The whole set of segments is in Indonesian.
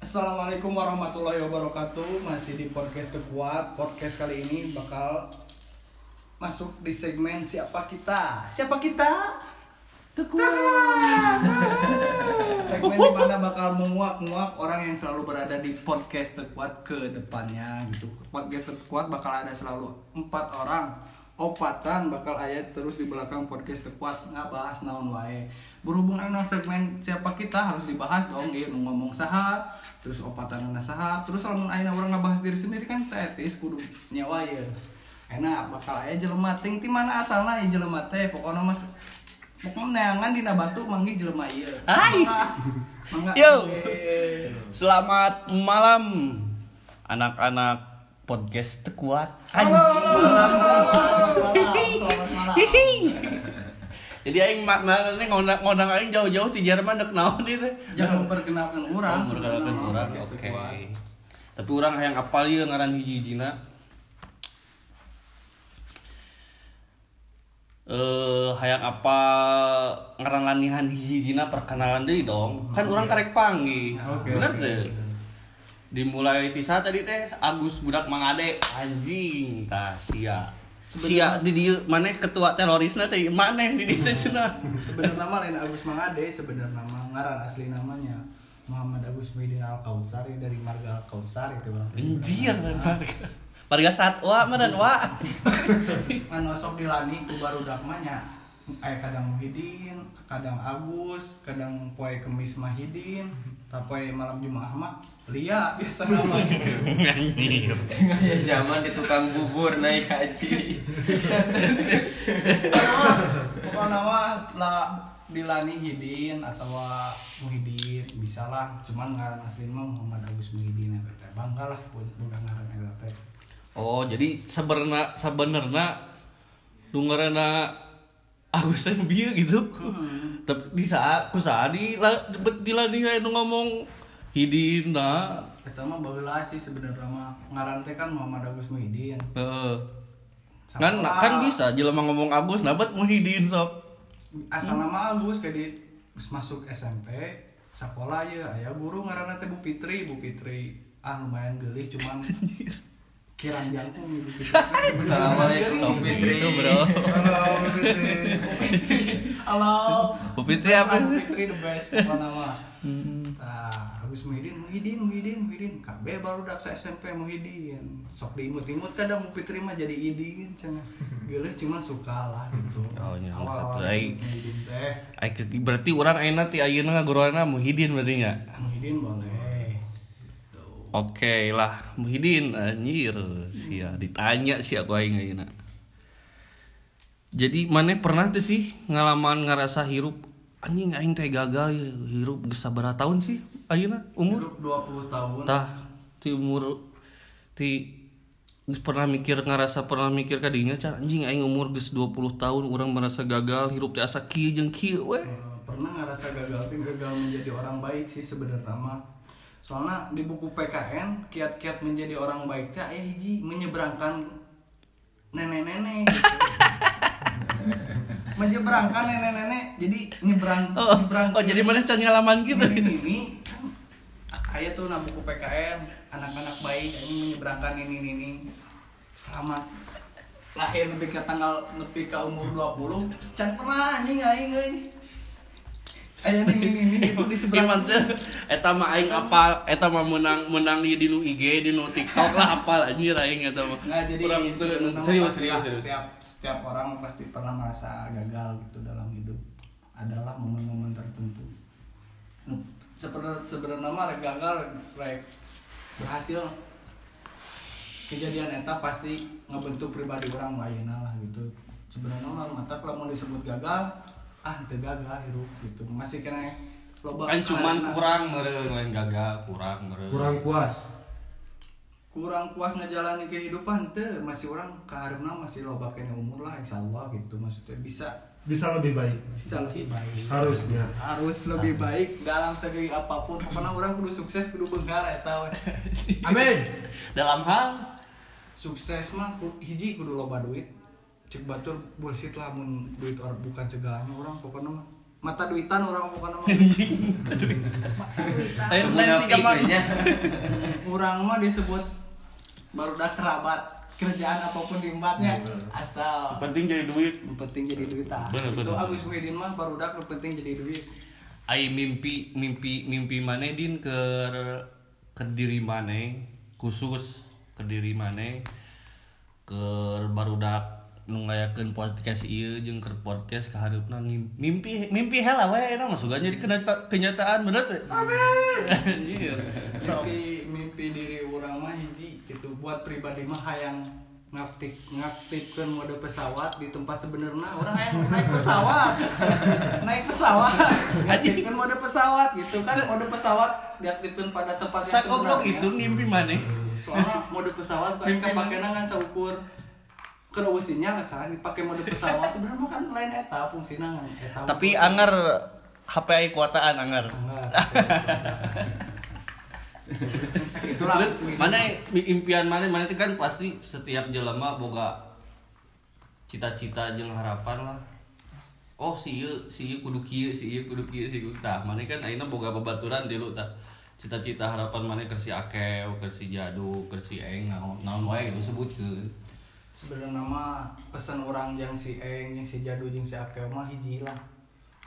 Assalamualaikum warahmatullahi wabarakatuh. Masih di podcast terkuat Podcast kali ini bakal Masuk di segmen Siapa Kita? Siapa Kita? Tekuat Segmen di mana bakal menguak-nguak Orang yang selalu berada di podcast terkuat ke depannya gitu. Podcast terkuat bakal ada selalu empat orang. Opatan bakal ayat terus di belakang podcast terkuat nggak bahas naon wae berhubung dengan segmen siapa kita harus dibahas dong gitu ngomong saha terus opatan anak saha terus lamun ayeuna orang ngebahas diri sendiri kan tetis kudu nyawa ya enak bakal aya jelema ting ti mana asalna ieu jelema teh pokona mas pokoknya neangan dina batu manggih jelema ieu Hai. Mangga. Yo. Selamat malam anak-anak podcast terkuat. Halo. Selamat malam. Selamat malam. Jadi aing mana nih ngondang ngondang aing jauh-jauh di Jerman dek naon itu. Jangan memperkenalkan orang. Oh, perkenalkan sebenarnya orang. Oke. Tapi orang yang apal ieu ngaran hiji-hijina. Eh, hayang apa ngaran lanihan hiji-hijina perkenalan deui dong. Kan orang karek panggil. Oke, Bener teh. Dimulai tisa tadi teh Agus budak Mangade anjing tah sia. Sia di dieu maneh ketua terorisna teh maneh di dieu teh cenah. sebenarnya nama lain Agus Mangade sebenarnya nama ngaran asli namanya Muhammad Agus Muhyiddin Al Kautsari dari Marga Al Kautsari itu bang Anjir marga. Marga satwa mah dan wa. Anu sok dilani ku baru dakmanya aya kadang Muhyiddin kadang Agus kadang poe kemis Mahidin tapi malam Jumat mah Lia biasa nama gitu ya zaman di tukang bubur naik haji. Pokoknya nama lah dilani Hidin atau Muhyiddin bisa lah. Cuman ngaran asli mah Muhammad Agus Muhyiddin eta teh bangga lah bukan ngaran eta teh Oh, jadi sebenarnya sebenarnya dungarana Agus teh bieu gitu. Tapi di saat ku saat di di lani anu ngomong hidin nah. Eta mah baheula sih sebenarnya mah ngaran teh kan Muhammad Agus Muhyiddin. Heeh. Kan kan bisa jelema ngomong Agus nabat Muhyiddin sok. Asal nama Agus kayak di masuk SMP sekolah ya aya guru ngaranna teh Bu Fitri, Bu Fitri. Ah lumayan gelis cuman nih Bu Fitri. Assalamualaikum, Fitri. Itu, Bro. Halo Fitri. Fitri. Halo. Bu Fitri apa? Bu Fitri the best pokoknya nama. Nah, Agus Muhyiddin, Muhyiddin, Muhyiddin, Muhyiddin. KB baru dak SMP Muhyiddin. Sok diimut-imut kadang Bu Fitri mah jadi idin cenah. Geuleuh cuman suka lah gitu. Oh, nya, ai. Ai berarti orang ayeuna ti ayeuna ngaguruana Muhyiddin berarti nya. Muhyiddin boleh. Oke lah, Muhyiddin anjir sia ditanya sih aku aing ayeuna. Jadi mana pernah tuh sih ngalaman ngerasa hirup anjing aing teh gagal ya hirup geus sabaraha tahun sih ayeuna umur Hidup 20 tahun. tah ti umur geus pernah mikir ngerasa pernah mikir kadinya can anjing aing umur geus 20 tahun orang merasa gagal hirup teh asa kieu jeung kieu we. Eh, pernah ngerasa gagal tuh gagal menjadi orang baik sih sebenarnya mah soalnya di buku PKN kiat-kiat menjadi orang baik teh aya hiji menyeberangkan nenek-nenek gitu. menyeberangkan nenek-nenek jadi nyebrang Oh, nyebrang oh jadi mana can ngalaman gitu. ini ini aya tuh nah buku PKN anak-anak baik ini menyeberangkan ini ini ini. Selamat. Lahir lebih ke tanggal lebih ke umur 20 can pernah anjing aing euy aya ini ini ini itu di seberang Iman tuh eta mah aing apal eta mah menang menang di nu IG di nu TikTok lah apal anjir aing eta mah. Nggak, jadi Kurang serius serius serius. Setiap setiap orang pasti pernah merasa gagal gitu dalam hidup. Adalah momen-momen tertentu. Sebenarnya sebenarnya mah rek gagal rek berhasil kejadian eta pasti ngebentuk pribadi orang lain lah gitu. Sebenarnya mah mata kalau mau disebut gagal, ah itu gagal hidup gitu. Masih kena loba Kan cuman karena- kurang meureun lain gagal, kurang meureun. kurang puas. Kurang puas ngejalani kehidupan teh masih orang keharapna masih loba kena umur lah insyaallah gitu. Maksudnya bisa. Bisa lebih baik. Bisa lebih baik. Harusnya. Harus lebih baik dalam segi apa pun. Pokoknya orang kudu sukses kudu begar eta we. amin. Dalam hal? Sukses mah hiji kudu loba duit cek batur bullshit lah mun duit orang bukan segalanya orang pokoknya mah. Mata duitan orang bukan nama Lain lain sih kamar. Munafik, orang mah disebut baru udah kerabat kerjaan apa pun diempatnya asal. Penting jadi duit. penting jadi duit ah. Itu. Agus Muhyiddin mah baru udah yang penting jadi duit. Ai mimpi mimpi mimpi mana din? Ke ke diri mana? Khusus ke diri mana? Ke barudak nu ngayakeun podcast ieu jeung keur podcast kaharupna ngim- mimpi mimpi hela we na masukan jadi kenyataan kenyataan bener Anjir. So, tapi mimpi diri orang mah hiji itu buat pribadi mah hayang ngaktif ngaktifkan mode pesawat di tempat sebenarnya orang hayang naik pesawat. Naik pesawat. Ngaktifkan mode pesawat gitu kan. Mode pesawat diaktifkan pada tempat yang sebenarnya. itu mimpi mana? Soalnya mode pesawat Mimpi kapakena kan kerewesinya kan? Dipakai mode pesawat. Sebenarnya kan lain eta fungsina kan eta tapi anger HP ai kuataan anger. Itulah mana impian mana? Mana itu kan pasti setiap jelema boga cita-cita jeung harapan lah. Oh si ieu si ieu kudu kieu si ieu kudu kieu si ieu tah. Mana kan ayeuna boga babaturan tilu tah. Cita-cita harapan mana keur si akeo keur si jadu keur si eng naon naon wae gitu sebutkeun sebenarnya nama pesan orang yang si Eng, yang si Jadu, yang si Akel mah hiji lah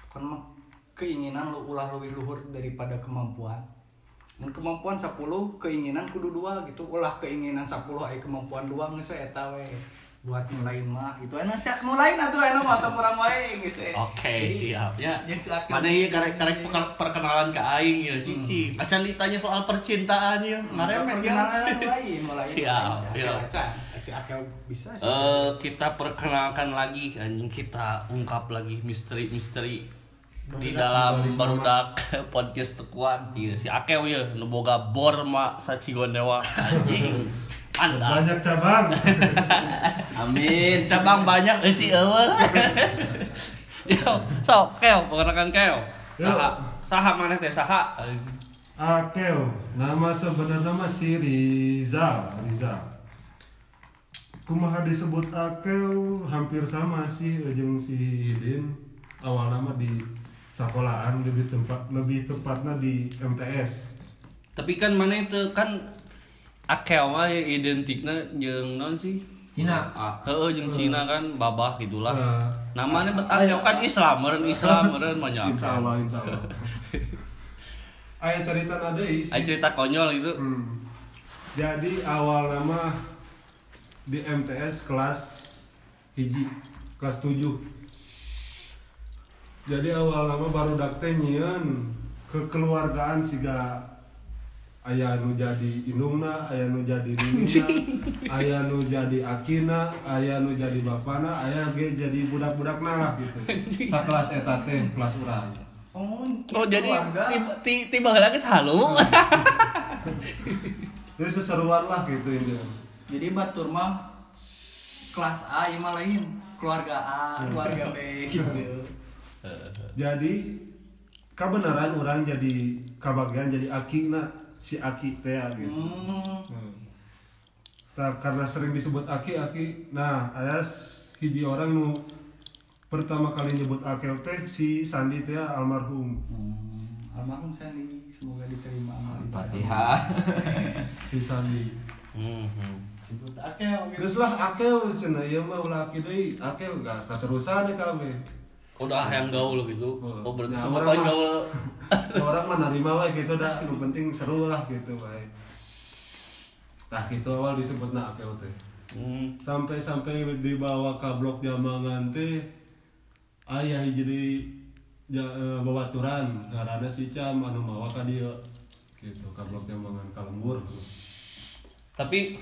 kan mah keinginan lu ulah lebih luhur daripada kemampuan dan kemampuan 10 keinginan kudu dua gitu ulah keinginan 10 ay kemampuan dua geus we eta we buat mulain mah itu enak sih mulain atuh enak mah tong urang wae geus we Oke, siap ya. Jeung si Akel Mana ieu karek karek perke- perkenalan ke aing ya, Cici. Acan ditanya soal percintaan ya. Ngaremet ya. perkenalan lain mulai Siap, iya. si Akel bisa sih? Eh, kita perkenalkan lagi anjing kita ungkap lagi misteri-misteri di dalam barudak podcast tekuat Ieu si Akew ya nu boga bor ma sacigondewa anjing. Mantap. Banyak cabang. Amin. cabang banyak euy si eueuh yo sok keo perkenalkan keo. Saha saha maneh teh saha? Akeo, nama sebenarnya mah si Rizal, Rizal. Kumaha disebut Akeo hampir sama sih jeung si Hidin. Awal nama di sekolahan lebih tempat lebih tepatnya di MTS. tapi kan mana itu kan Akew mah identiknya jeung non sih Cina. Ah, heeh jeung Cina kan babah gitulah. Nah, Namanya bet Akew kan Islam, meureun Islam, meureun banyak. insya Allah, insya Allah. Ayah cerita ada isi. Ayo cerita konyol itu. Hmm. Jadi awal nama di MTS kelas hiji kelas 7 Jadi awal nama baru dakte nyieun kekeluargaan siga ayah nu jadi indungna, ayah nu jadi nina, ayah nu jadi akina, ayah nu jadi bapana, ayah ge jadi budak-budakna lah gitu. Sakelas eta teh kelas urang. oh, Oh jadi tiba ti- tiba lagi halu. Jadi seseruan lah gitu ini. Jadi batur mah kelas A mah lain, keluarga A, keluarga B gitu. jadi kebenaran orang jadi kabagian jadi aki na si aki teh gitu Hmm. nah, karena sering disebut aki aki nah ada hiji orang nu pertama kali nyebut aki teh si Sandi teh almarhum Hmm. Almarhum Sandi, semoga diterima amal ibadah. Fatihah. si Sandi Mhm. Akel gitu. Geus lah akel cenah ieu mah ulah deui akel gak keterusan deh kabeh Udah yang gaul gitu. Oh. Berarti Nah, orang mah- gaul. orang mah narima wae gitu dah. Nu penting seru lah gitu wae nah gitu awal disebut na akel teh Hmm. sampai-sampai dibawa ke blok Jamangan teh ayah jadi ja, eh, babaturan ngaranna si Cam anu mawa ka dieu gitu ka blok Jamangan Kalembur Tapi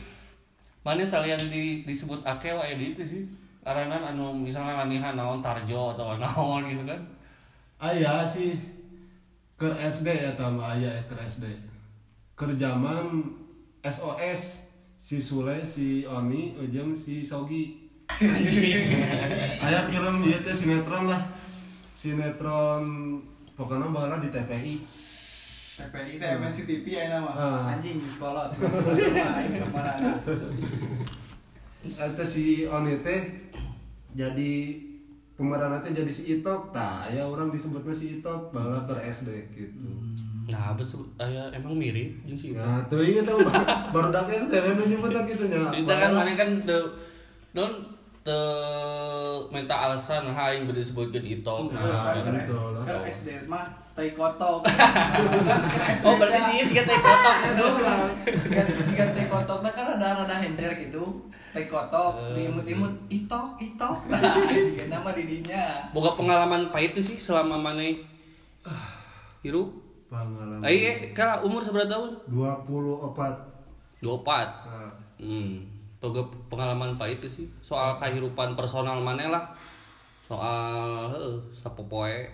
mana salian di, disebut Akew aya di itu sih. Karena anu misalnya lanihan naon Tarjo atau naon gitu kan. ayah sih ke SD ya tama ayah ke SD ke zaman SOS si Sule si Oni jeung si Sogi ayah kirim dia teh sinetron lah sinetron pokoknya bala di TPI TPI teh MNC TV ya nama. Ah. Anjing di sekolah. Ke mana? Eta si Oni teh jadi kemarin nanti jadi si Itok tah ya orang disebutnya si Itok bala ke SD gitu Nah, betul. Aya emang mirip jeung si nah tuh inget tuh baru dak SD memang nyebutnya gitu nya Kita kan mana kan teu non teu minta alasan hayang beuh disebutkeun Ito. Nah, Nah, kan betul. kan SD mah tai kotok Oh, berarti sih sih teh kotok. tiga teh kotok nah kan ada rada hencer gitu teh kotok diimut-imut itok itok tiga nama didinya Boga pengalaman pahit sih selama mana hirup. pengalaman Eh, eh, kala umur seberapa tahun? 24 24. nah, Hmm. Boga pengalaman pahit sih soal kehidupan personal mana lah. Soal heeh sapopoe.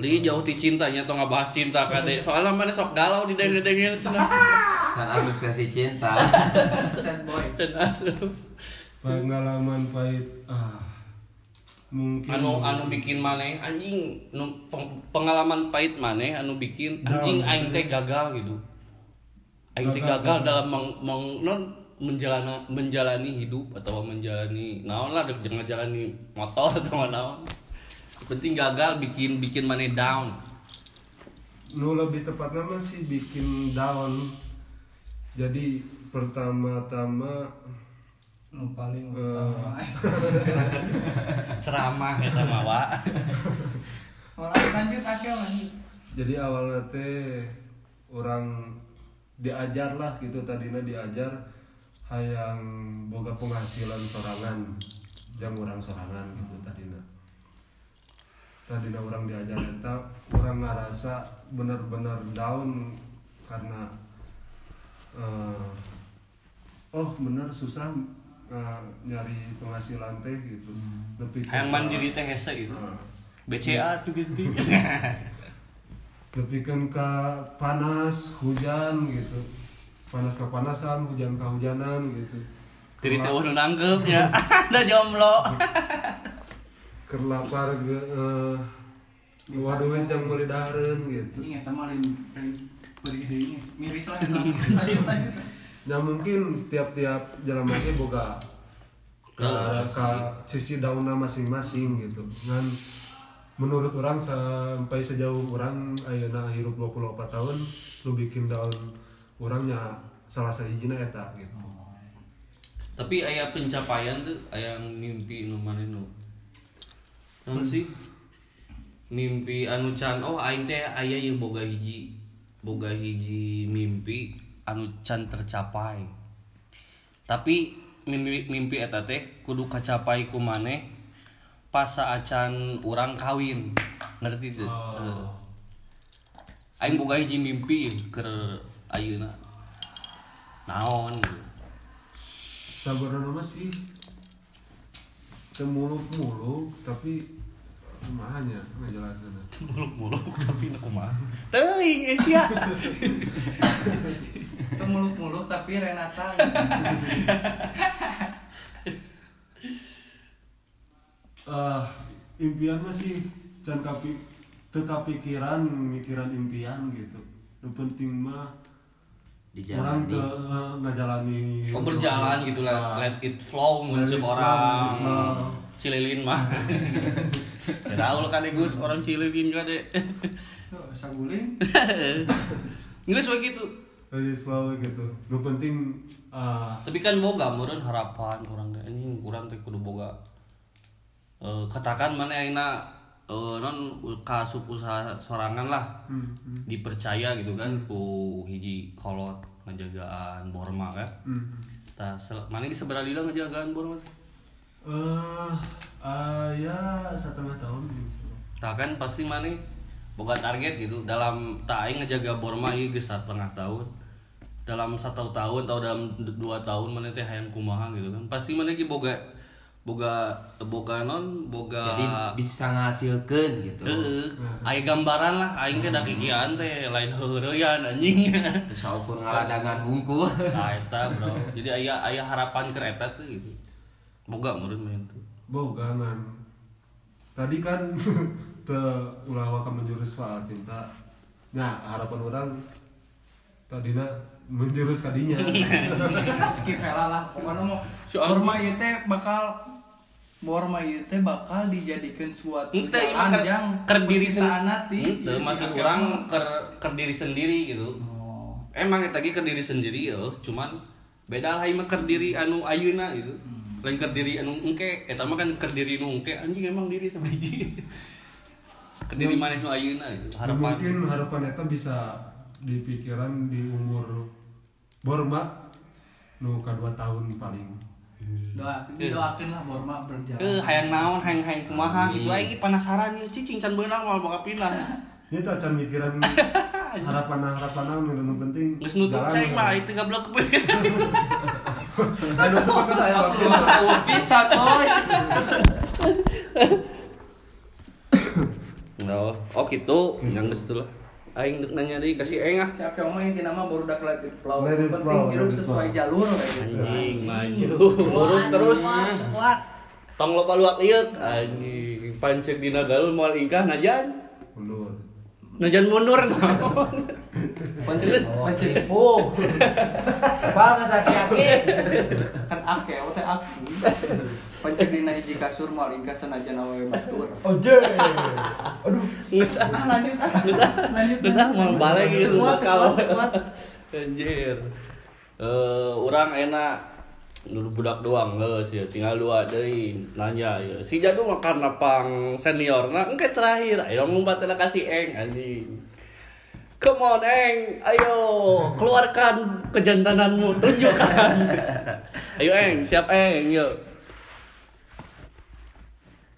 Li jauh ti cintanya atau nggak bahas cinta kade. Soalnya mana sok galau di deng-dengin cenah. Can asup sesi cinta. sad boy asup. pengalaman pahit ah mungkin anu anu bikin maneh anjing nu peng- pengalaman pahit maneh anu bikin anjing aing teh gagal gitu aing teh Gagal. dalam meng, meng- non menjalani menjalani hidup atau menjalani naon lah jangan menjalani motor atau naon penting gagal bikin bikin maneh down. Nu lebih tepatnya mah sih bikin down? Jadi pertama-tama nu paling Eh. utama. Ceramah eta mah wa Malah lanjut akil lanjut. Jadi awalnya teh orang diajar lah gitu tadinya diajar hayang boga penghasilan sorangan jam orang sorangan gitu tadinya tadinya orang diajar eta orang ngerasa bener-bener down karena eh, oh bener susah eh, nyari penghasilan teh gitu. Lebih ke- hayang mandiri teh hese gitu. Nah, BCA tuh gitu. Lebih kan ke panas hujan gitu. Panas kepanasan hujan kehujanan gitu. Jadi saya udah nanggep ya, ada jomblo. kerlapar ge eh, waduh yang mulai daren gitu deui geus. miris lah nah mungkin setiap-tiap jalan lagi boga ke, Oh, ke sisi daunnya masing-masing gitu kan menurut orang sampai sejauh orang ayeuna hirup 24 tahun lu bikin daun orangnya salah sahijina eta gitu Tapi ayah pencapaian tuh, ayah mimpi nu mana nu. non hmm. sih? Mimpi anu can oh aing teh aya yang boga hiji boga hiji mimpi anu can tercapai. Tapi mimpi mimpi eta teh kudu kacapai ku maneh pas acan urang kawin. Ngerti teu oh. uh. aing boga hiji mimpi ke ayeuna. Naon? Sabar sih sih temuluk-muluk tapi kumahanya ngejelasan muluk-muluk tapi nak kumaha? Teuing geus ya itu muluk-muluk tapi Renata. Ah impian mah sih can kapi pikiran mikiran impian gitu. Yang penting mah orang Dijalani. ke eh, ngajalani oh berjalan gitu lah let it flow Let muncul it flow, orang. flow. cililin mah tahu kan gus orang cililin kan deh Tuh, saguling. Nggak begitu let it flow gitu. Yang penting ah. Tapi kan boga meureun harapan orang teh anjing urang teh kudu boga Eh, katakan mana ayeuna eh, non kasup usaha sorangan lah. Hmm, hmm, dipercaya gitu kan ku hiji kolot ngajagaan borma kan. Hmm. Tah, sel- mana geus sabaraha lila ngajagaan borma? Eh ah, ya setengah tahun gitu. Tah kan pasti mana? Boga target gitu. Dalam tak ngejaga borma ieu geus setengah tahun. Dalam satu tahun atau dalam dua tahun mana teh hayang kumaha gitu kan. Pasti mana ge boga boga boga non boga Jadi bisa ngasilkan gitu. Heeh. aya gambaran lah aing teh da kikian teh lain heureuyan anjing Bisa ukur ngaladangan hungkul. Nah, eta bro. Jadi aya aya harapan ke eta tuh gitu. Boga meureun main tuh. bogangan tadi kan te ulah menjurus soal cinta nah harapan orang tadinya menjurus kadinya skip lah pokoknya mau kurma ieu teh bakal Borma itu teh bakal dijadikan suatu Ente jalan ker, yang ker diri sendiri. Ente Jadi maksud orang mah- ker, ker diri sendiri gitu. Oh. Emang eta ge ker diri sendiri ya, cuman beda lah mah ker diri anu ayeuna gitu. Lain ker diri anu engke, eta mah kan ker diri nu engke anjing emang diri sabiji. Ker diri maneh nu ayeuna gitu. Harapan. mungkin harapan eta bisa dipikiran di umur Borma nu kadua tahun paling Doa, didoakeun lah Borma berjalan. Eh, hayang naon, hayang hayang kumaha gitu. Aing penasaran ya, cicing can beunang moal bakal pindah. ini tak can mikiran harapan harapan naon nu penting Geus nutup cai ya. mah itu gablok ke Aduh, sepakat saya waktu Oh, bisa boy. No, oh gitu, yang geus lah. Aing dek nanya deui kasih aing ah. Siapa yang main nama baru. Let it Yang penting hidup sesuai jalur gitu. Anjing maju. Lurus terus. Kuat. Tong loba luak ieu anjing. Pancek dina gaul moal ingkah najan. mundur Najan mundur naon. Pancet, pancet. Oh. Bal ngasaki-aki. Kan ake, teh aku. Pancet dina hiji kasur moal ingkah sanajan awewe batur. Oje. Aduh, Geus ah. ah lanjut ah. Lanjut. Ah moal balik gitu Kuat, bakal. kuat, kuat. Anjir. Eh, urang enak dulu budak doang geus ya tinggal dua deui nanya ya si jadu mah karena pang senior nah engke terakhir ayo ngumpat kasih eng anjing Come on, Eng. Ayo, keluarkan kejantananmu. Tunjukkan. Ayo, Eng. Siap, Eng. Yuk.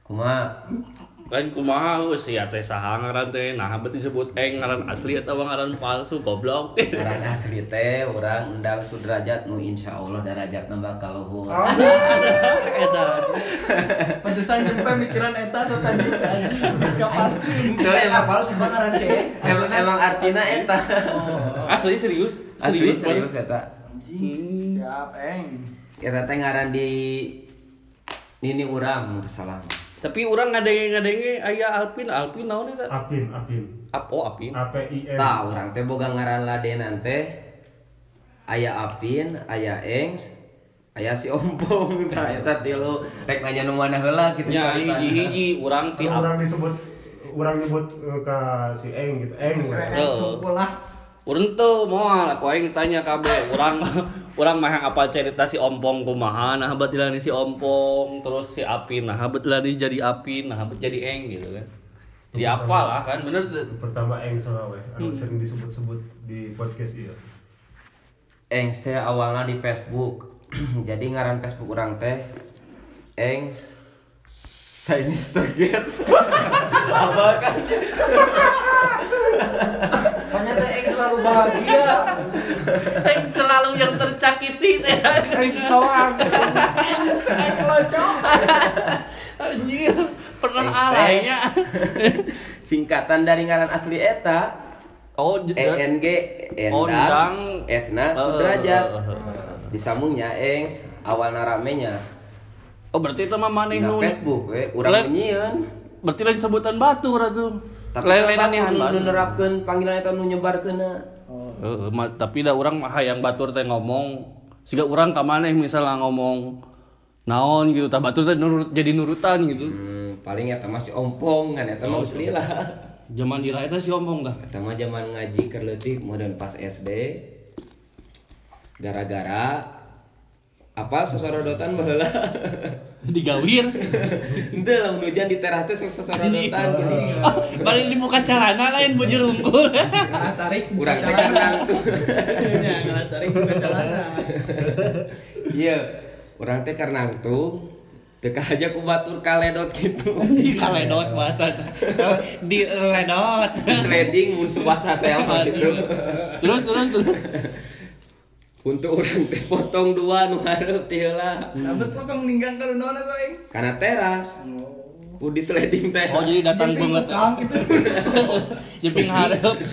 Kuma Kan kumaha geus ya teh saha ngaran teh. Nah, disebut Eng ngaran asli atau ngaran palsu goblok. orang asli teh orang undang sudrajat nu insya Allah derajat nambah kaluhur Edan. Pantesan nyampe mikiran eta atau tadi saya. Geus kapan? Tuh, emang, Apal sumpah ngaran sih. emang, emang artinya eta Asli serius? asli Serius, serius Bang? eta Anjing, Siap, eng. kita teh ngaran di nini teu salah Tapi orang ngadenge-ngadenge aya Alpin, Alpin naon eta? apin apin Ap, oh Apin. A P I N. Tah urang teh boga ngaran ladenan teh. Aya Apin aya Engs aya si Ompong. Tah eta tilu rek nanya nu mana heula kitu Ya, hiji-hiji urang ti orang disebut orang nyebut eh, ke si Eng gitu. Eng. Eng lah. Urang tuh moal aku aing tanya kabeh. Urang urang mah yang apa cerita si Ompong kumaha nah batilan si Ompong terus si Apin nah batilan jadi Apin nah jadi Eng gitu kan. Jadi apa lah kan bener tuh. pertama Eng salah we anu Hmm. sering disebut-sebut di podcast iya Engs teh awalnya di Facebook. Jadi ngaran Facebook orang teh Engs Chinese Target. Apa kan? Teh Eng selalu bahagia. Eng selalu yang tercakiti teh. Eng doang. Eng kelocok. Anjir, pernah alainya. Singkatan dari ngaran asli eta Oh, ENG Endang. Esna Eh, Sudrajat. eh, eh, eh. Disambungnya Engs awalna ramenya Oh, berarti itu mah maneh nu Facebook we urang nyieun. Berarti lain sebutan batu ratu. Tapi lain-lain kan anihan nu batu. nu nerapkeun panggilan eta nu nyebarkeunna. Ma- tapi da urang mah hayang batur teh ngomong siga urang ka maneh misalnya ngomong naon gitu tah batur teh nurut jadi nurutan gitu. Hmm, paling eta masih ompong kan eta mah geus lila. Zaman ira eta si ompong tah. Eta mah zaman ngaji keur leutik modern pas SD. Gara-gara apa sosorodotan baheula. Digawir. Henteu lamun hujan di teras teh sosorodotan gini. Oh, balik dibuka celana lain bujur unggul. Ngalah tarik buka Urang teh celana. karena tuh. Ya, ngalah tarik buka celana. Iya, urang teh karena tuh teka aja ku batur kaledot gitu. Di kaledot bahasa. Di ledot. Sliding mun subasa teh gitu. Terus terus terus. Untuk orang teh potong dua nu hareup ti heula. Nah, berpotong ninggang kalau naon eta eng. Karena teras. Udi sliding teh. Oh jadi datang banget. gitu. Jeping hareup.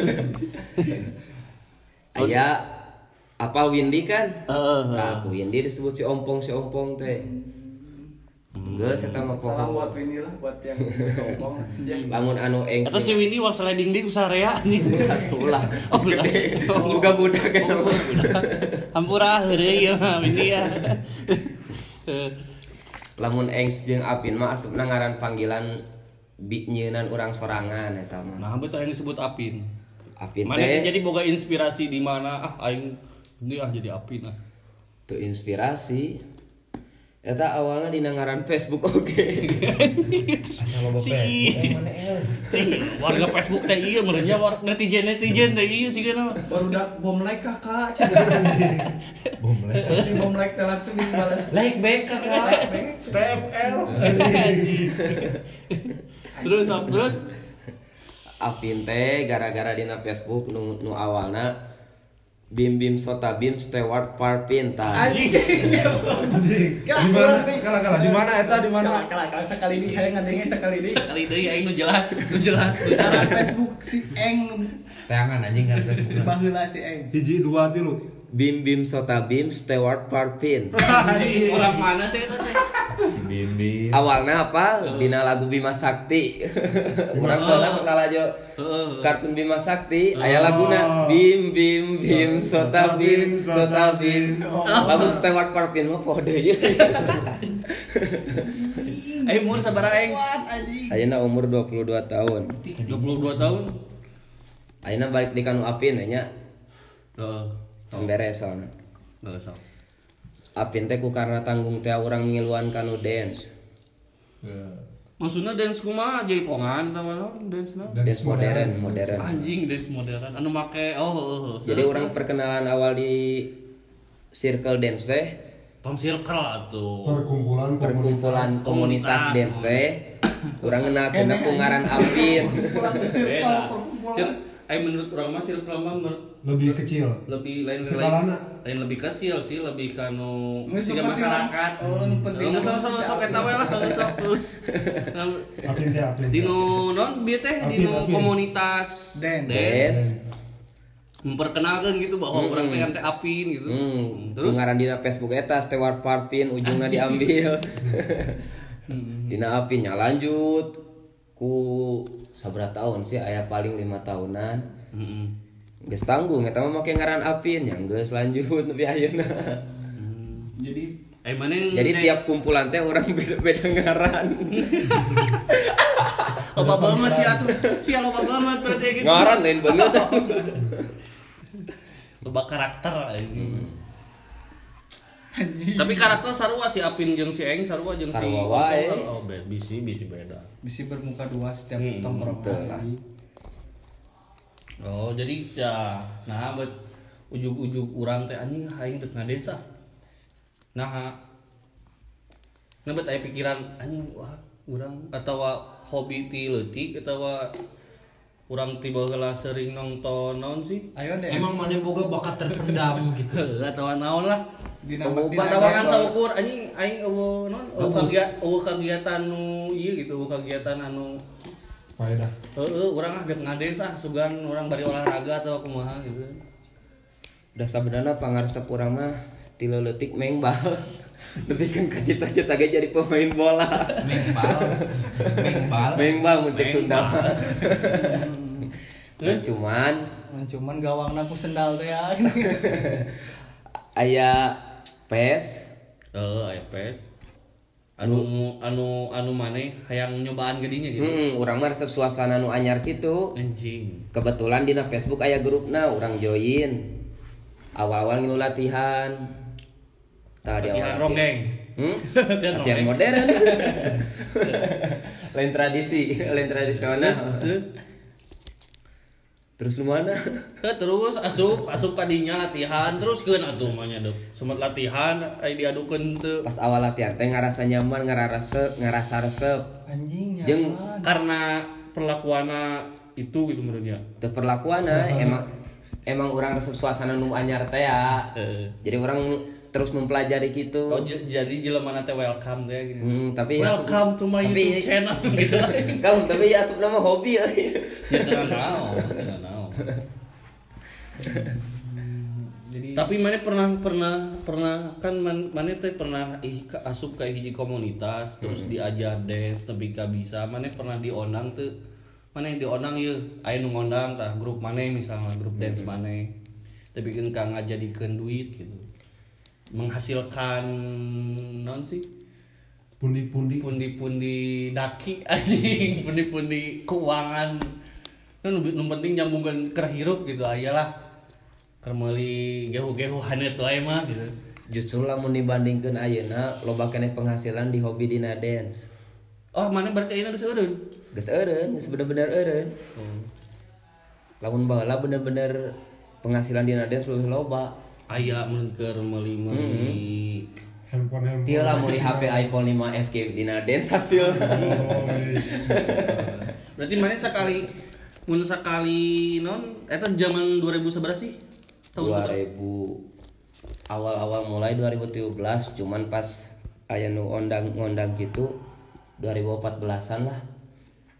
Aya apa Windy kan? Heeh. Nah, aku Windy disebut si ompong si ompong teh. Geus eta mah Salam buat. Winnie lah buat yang ngomong. Ya. Lamun anu eng Atau si Windy wang sliding di kusarea nih. satu lah. Oh, Gede. Buka budak kan. Hampura heureuy ya Windy ya. lamun Engs jeung Apin mah asupna ngaran panggilan bi nyeunan urang sorangan eta mah Nah, betul yang disebut Apin. Apin Mana teh jadi boga inspirasi di mana ah aing ini ah jadi Apin ah. tuh inspirasi eta awalnya di ngaran Facebook oke. Lo Si. el? warga Facebook teh iya merenya warga netizen netizen teh iya sih kan baru udah bom like kakak Bom like. pasti bom like teh langsung dibalas Like back kakak. TFL terus terus? Apin teh gara-gara dina Facebook nu, nu awalna Bim Bim Sota Bim Stewart Parpin tah anjing. Anjing. Kak, di mana? kurang nih. kalah kalah. Di mana eta? Di mana? Sekali- kali sekali ini hayang ngadenge sekali ini. Kali deui aing nu jelas nu jelas. Facebook si Eng. Tayangan anjing kan Facebook. baheula si Eng. Hiji dua tilu Bim Bim Sota Bim Stewart Parpin Si orang mana sih teh Si Bim Bim. awalnya apa? Dina lagu Bima Sakti. Orang soalnya setelah aja Heeh. kartun Bima Sakti aya laguna. Bim Bim Bim Sota Bim Sota Bim. Lagu Stewart Parpin mah pode ya Aing umur sabaraha aing? Ayeuna umur 22 tahun. 22 tahun. Ayeuna balik di kanu Apin nya. Heeh. Can beres Enggak usah. Apin teh ku karena tanggung teh urang ngiluan kanu dance Maksudnya dance kumaha jadi pongan atau mana dance na? dance modern modern Anjing dance modern anu make oh heeh. heeh. jadi orang perkenalan awal di circle dance teh Tom circle atuh. perkumpulan perkumpulan komunitas Komunitas. dance teh urang ngenalkeun ku ngaran Apin ke circle perkumpulan Cir- Aing menurut orang mah circle mah lebih kecil lebih lain lain, lain lebih kecil sih lebih kanu suka masyarakat. Oh, nu penting. Nggak sok sok sok eta we lah kalau sok terus. Teh teh. Dino non bieu teh dino komunitas Dance. dance memperkenalkan gitu bahwa Hmm. orang teh teh apin gitu. Hmm, Terus ngaran dina Facebook eta Stewart Parpin ujungna diambil. dina Apin nya lanjut ku sabra tahun sih aya paling lima tahunan. Heeh. Geus tanggung eta mah make ngaran Apin yang geus lanjut nepi ayeuna. jadi Eh mana Jadi tiap kumpulan teh orang beda-beda ngaran. loba banget sih atuh. Sih loba banget berarti gitu. ngaran lain bener. Loba karakter ini. Tapi karakter sarua si Apin jeung si Eng sarua jeung si Sarua wae. Oh, bisi bisi beda. bisa bermuka dua setiap Hmm, tongkrongan lah. Oh, jadi ya nah buat ujug-ujug urang teh anjing aing dek ngadesa. Nah, nah bet aya pikiran anjing wah urang atau hobi ti leutik atau urang tiba heula sering nonton naon sih? ayo deh Emang mana boga bakat terpendam gitu. atau naon lah. dinama- saukur anjing aing eueuh non eueuh kagiatan eueuh kagiatan nu ieu gitu eueuh kagiatan anu faedah heeh urang ah geus ngadens ah sugan urang bari olahraga atau kumaha gitu. Udah sebenarnya pangaresep urang mah tilu leutik mengbal. Lebih kan ke cita-cita ge jadi pemain bola. Mengbal. Mengbal. Mengbal muncul Sunda. Terus? Nah, cuman Nah, cuman gawang aku sendal teh ya aya PES Heeh, aya pes. Anu anu anu maneh hayang nyobaan gedinya gitu. Hmm, urang mah resep suasana nu anyar gitu. Anjing. Kebetulan dina Facebook aya grupna, urang join. Awal-awal ngilu latihan. Tah di Latihan awal ronggeng. Hmm? Latihan modern. lain tradisi, lain tradisional. Terus lu mana? Eh, terus asup asup kadinya latihan terus keun atuh mah nya deuh. Semet latihan ai diadukeun teu. Pas awal latihan teh ngarasa nyaman, ngarasa ngarasa resep. anjing Jeung nyaman Karena perlakuana itu gitu menurutnya. teu perlakuana emang emang orang resep suasana nu anyar teh ya. Heeh. Jadi orang terus mempelajari gitu. Oh, jadi jelema teh welcome teh gitu. Hmm, tapi Welcome to my tapi- YouTube channel gitu lah. Kalau tapi ya mah hobi ya. Ya tenang. Jadi Tapi mana pernah pernah pernah kan man, mana teh pernah ih, asup ke hiji komunitas terus diajar dance tapi gak bisa. Mana pernah diondang tuh. Mana diondang ya nu ngondang tah grup mana misalnya grup dance mana tapi kan kang ngajadikeun duit gitu. Menghasilkan non sih? Pundi-pundi. Pundi-pundi daki anjing. Pundi-pundi keuangan nu nu penting nyambungkan ke hirup gitu aya lah keur meuli gehu-gehu hanet wae mah gitu. Justru lamun dibandingkeun ayeuna loba keneh penghasilan di hobi dina dance. Oh mana berarti ayeuna geus eureun? Geus eureun geus bener-bener eureun. Lamun baheula bener-bener penghasilan dina dance luwih loba. Aya mun keur meuli meuli handphone lah mau di HP iPhone 5 Escape dina dance hasil. Oh, yes. berarti mana sekali mun sekali non eta zaman 2000 seberapa sih tahun seberapa 2000 awal-awal mulai 2017 cuman pas aya nu ondang ngondang gitu 2014-an lah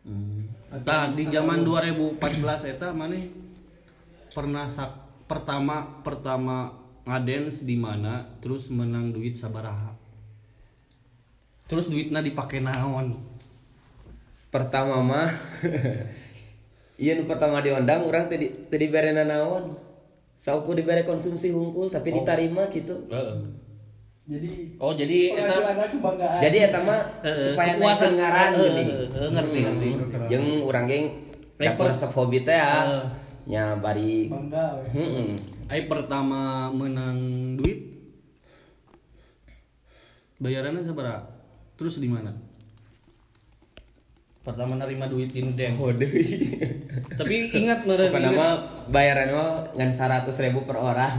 Nah, di zaman 2014 eta mana pernah sak pertama pertama ngadance di mana terus menang duit sabaraha. Terus duitnya dipakai naon? pertama mah iya nu pertama diondang orang tadi tadi dibere naon sauku dibere konsumsi hungkul tapi ditarima gitu Jadi Oh, jadi eta jadi eta mah Eh, supaya naik kepuasan. ngaran geuning. eh, eh, ngerti, ngerti. jeung urang ge Rek, dapur resep hobi teh ya nya bari bangga. heeh ai pertama menang duit bayarannya sabaraha? Terus di mana? Pertama nerima duit di dance. Waduh. Tapi ingat meren Pokoknya mah bayaran mah ngan 100 ribu per orang.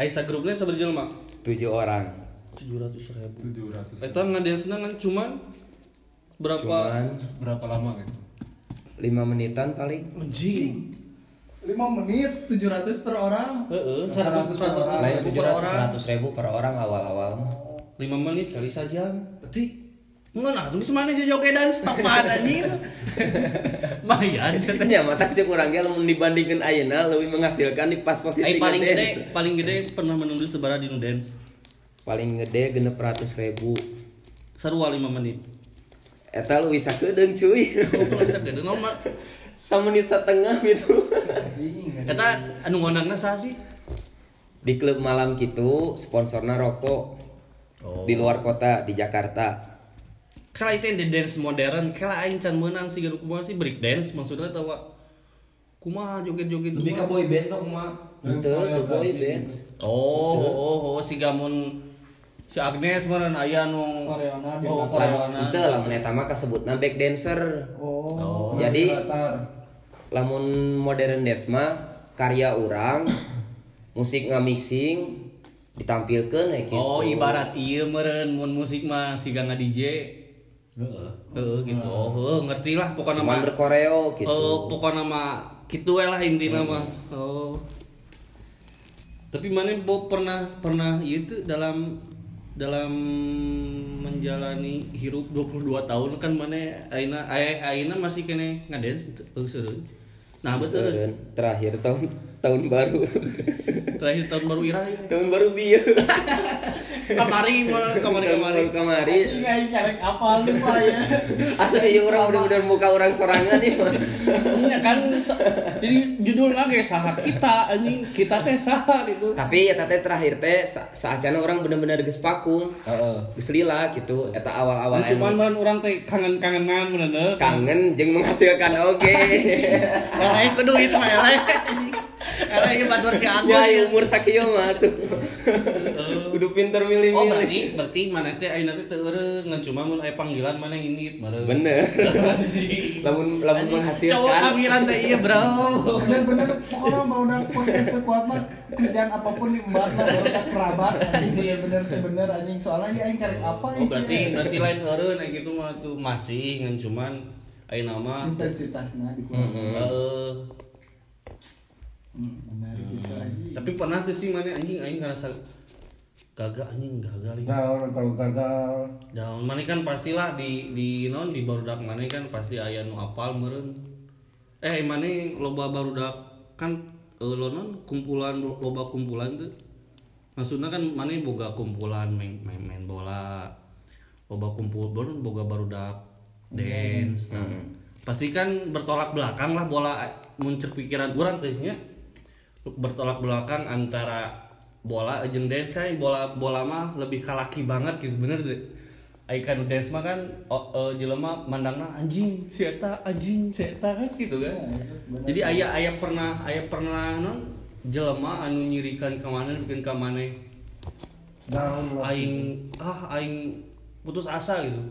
Aisyah grupnya seberjel mak 7 orang. tujuh ratus ribu. 700 Itu ngadance kan cuman berapa? Cuman berapa lama gitu 5 menitan paling. Anjing. 5 menit 700 per orang. Heeh, 100 100 per orang. Lain ribu per orang. 700 100 ribu per orang awal-awal mah. 5 menit kali saja. Berarti Enggak nah, terus mana joget dan stopan anjing. Mayan Ya mata cek urang ge lamun dibandingkeun ayeuna leuwih menghasilkan di pas posisi Ai paling ngedance. gede, paling gede pernah menunduk sebarah di nu dance. Paling gede genep ratus ribu. Sarua 5 menit. Eta lu bisa kedeung cuy. Oh, nomor. Samenit setengah gitu. Eta anu ngondangna saha sih? di klub malam gitu sponsornya rokok Oh. di luar kota di Jakarta. Kala itu di dance modern, kala aing can meunang sih gaduh kumaha sih break dance maksudnya tahu kumaha joget-joget Lebih ke boy band tuh mah. Itu tuh boy band. Oh, oh, oh, si gamun si Agnes mana aya nu Koreana, oh. Koreana. Itu lamun eta mah kasebutna back dancer. Oh. Jadi Latar. lamun modern dance mah karya orang musik ngamixing ditampilkan kayak gitu. Oh, ibarat ieu meureun mun musik mah si ganga DJ. Heeh. Heeh gitu. Oh, heuh, ngerti lah pokoknya cuman mah. berkoreo gitu. Oh, pokoknya kitu we lah intina mah. Oh. Tapi mana Bob pernah pernah itu dalam dalam menjalani hirup 22 tahun kan mana aina aya aina masih kene ngadance teu seureun. Nah, betul. Terakhir tahun tahun baru. Terakhir tahun baru ira ini. tahun baru bieu. Kamari mana kamari Tahun kamari. baru kamari. Ini aing karek apa lupa ya. Asli ieu urang bener-bener muka orang sorangan. Iya kan jadi judulnya kayak saha kita anjing kita teh saha gitu. Tapi eta teh terakhir teh sa saacana orang bener-bener geus pakung. Heeh. Geus lila gitu eta awal-awal Cuman anu meureun urang teh kangen-kangenan meureun. kangen jeung menghasilkan oge. Eleh ku duit mah Eleh ieu batur si Agus. ya umur sakieu mah tuh. Kudu pinter Oh milih-milih. berarti berarti mana teh ayeuna teh teu ngan cuma mun aya panggilan mana yang ini meureun. Bener. lamun lamun Cowok menghasilkan panggilan teh iya bro. Bener-bener pokoknya mau udah podcast teh kuat mah kerjaan apa pun dibahas lah baru tak kerabat anjing iya bener bener anjing soalnya ya aing karek apa Oh berarti berarti lain eureun aya gitu mah tuh masih ngan cuman ayeuna mah intensitasnya dikurangi. Hmm. heeh. Hmm, menarik gitu anjing. Tapi pernah tuh sih mana anjing aing ngerasa gagal anjing gagal ini. gagal kalau gagal Daun mana kan pastilah di di non di barudak mana kan pasti aya nu apal meureun. Eh mana loba barudak kan eh, lo non kumpulan loba kumpulan tuh. Maksudnya kan mana boga kumpulan main main, main bola. Loba kumpul bola boga barudak dance. Nah, pasti kan bertolak belakang lah bola muncul pikiran orang teh nya. Bertolak belakang antara bola jeung dance kan bola bola mah lebih kalaki banget gitu bener tuh Aikan dance mah kan oh, eh, jelema mandangna anjing si eta anjing si eta kan gitu kan. Jadi aya aya pernah aya pernah non jelema anu nyirikan ka mana bikin ka mana Down lah. aing ah aing putus asa gitu.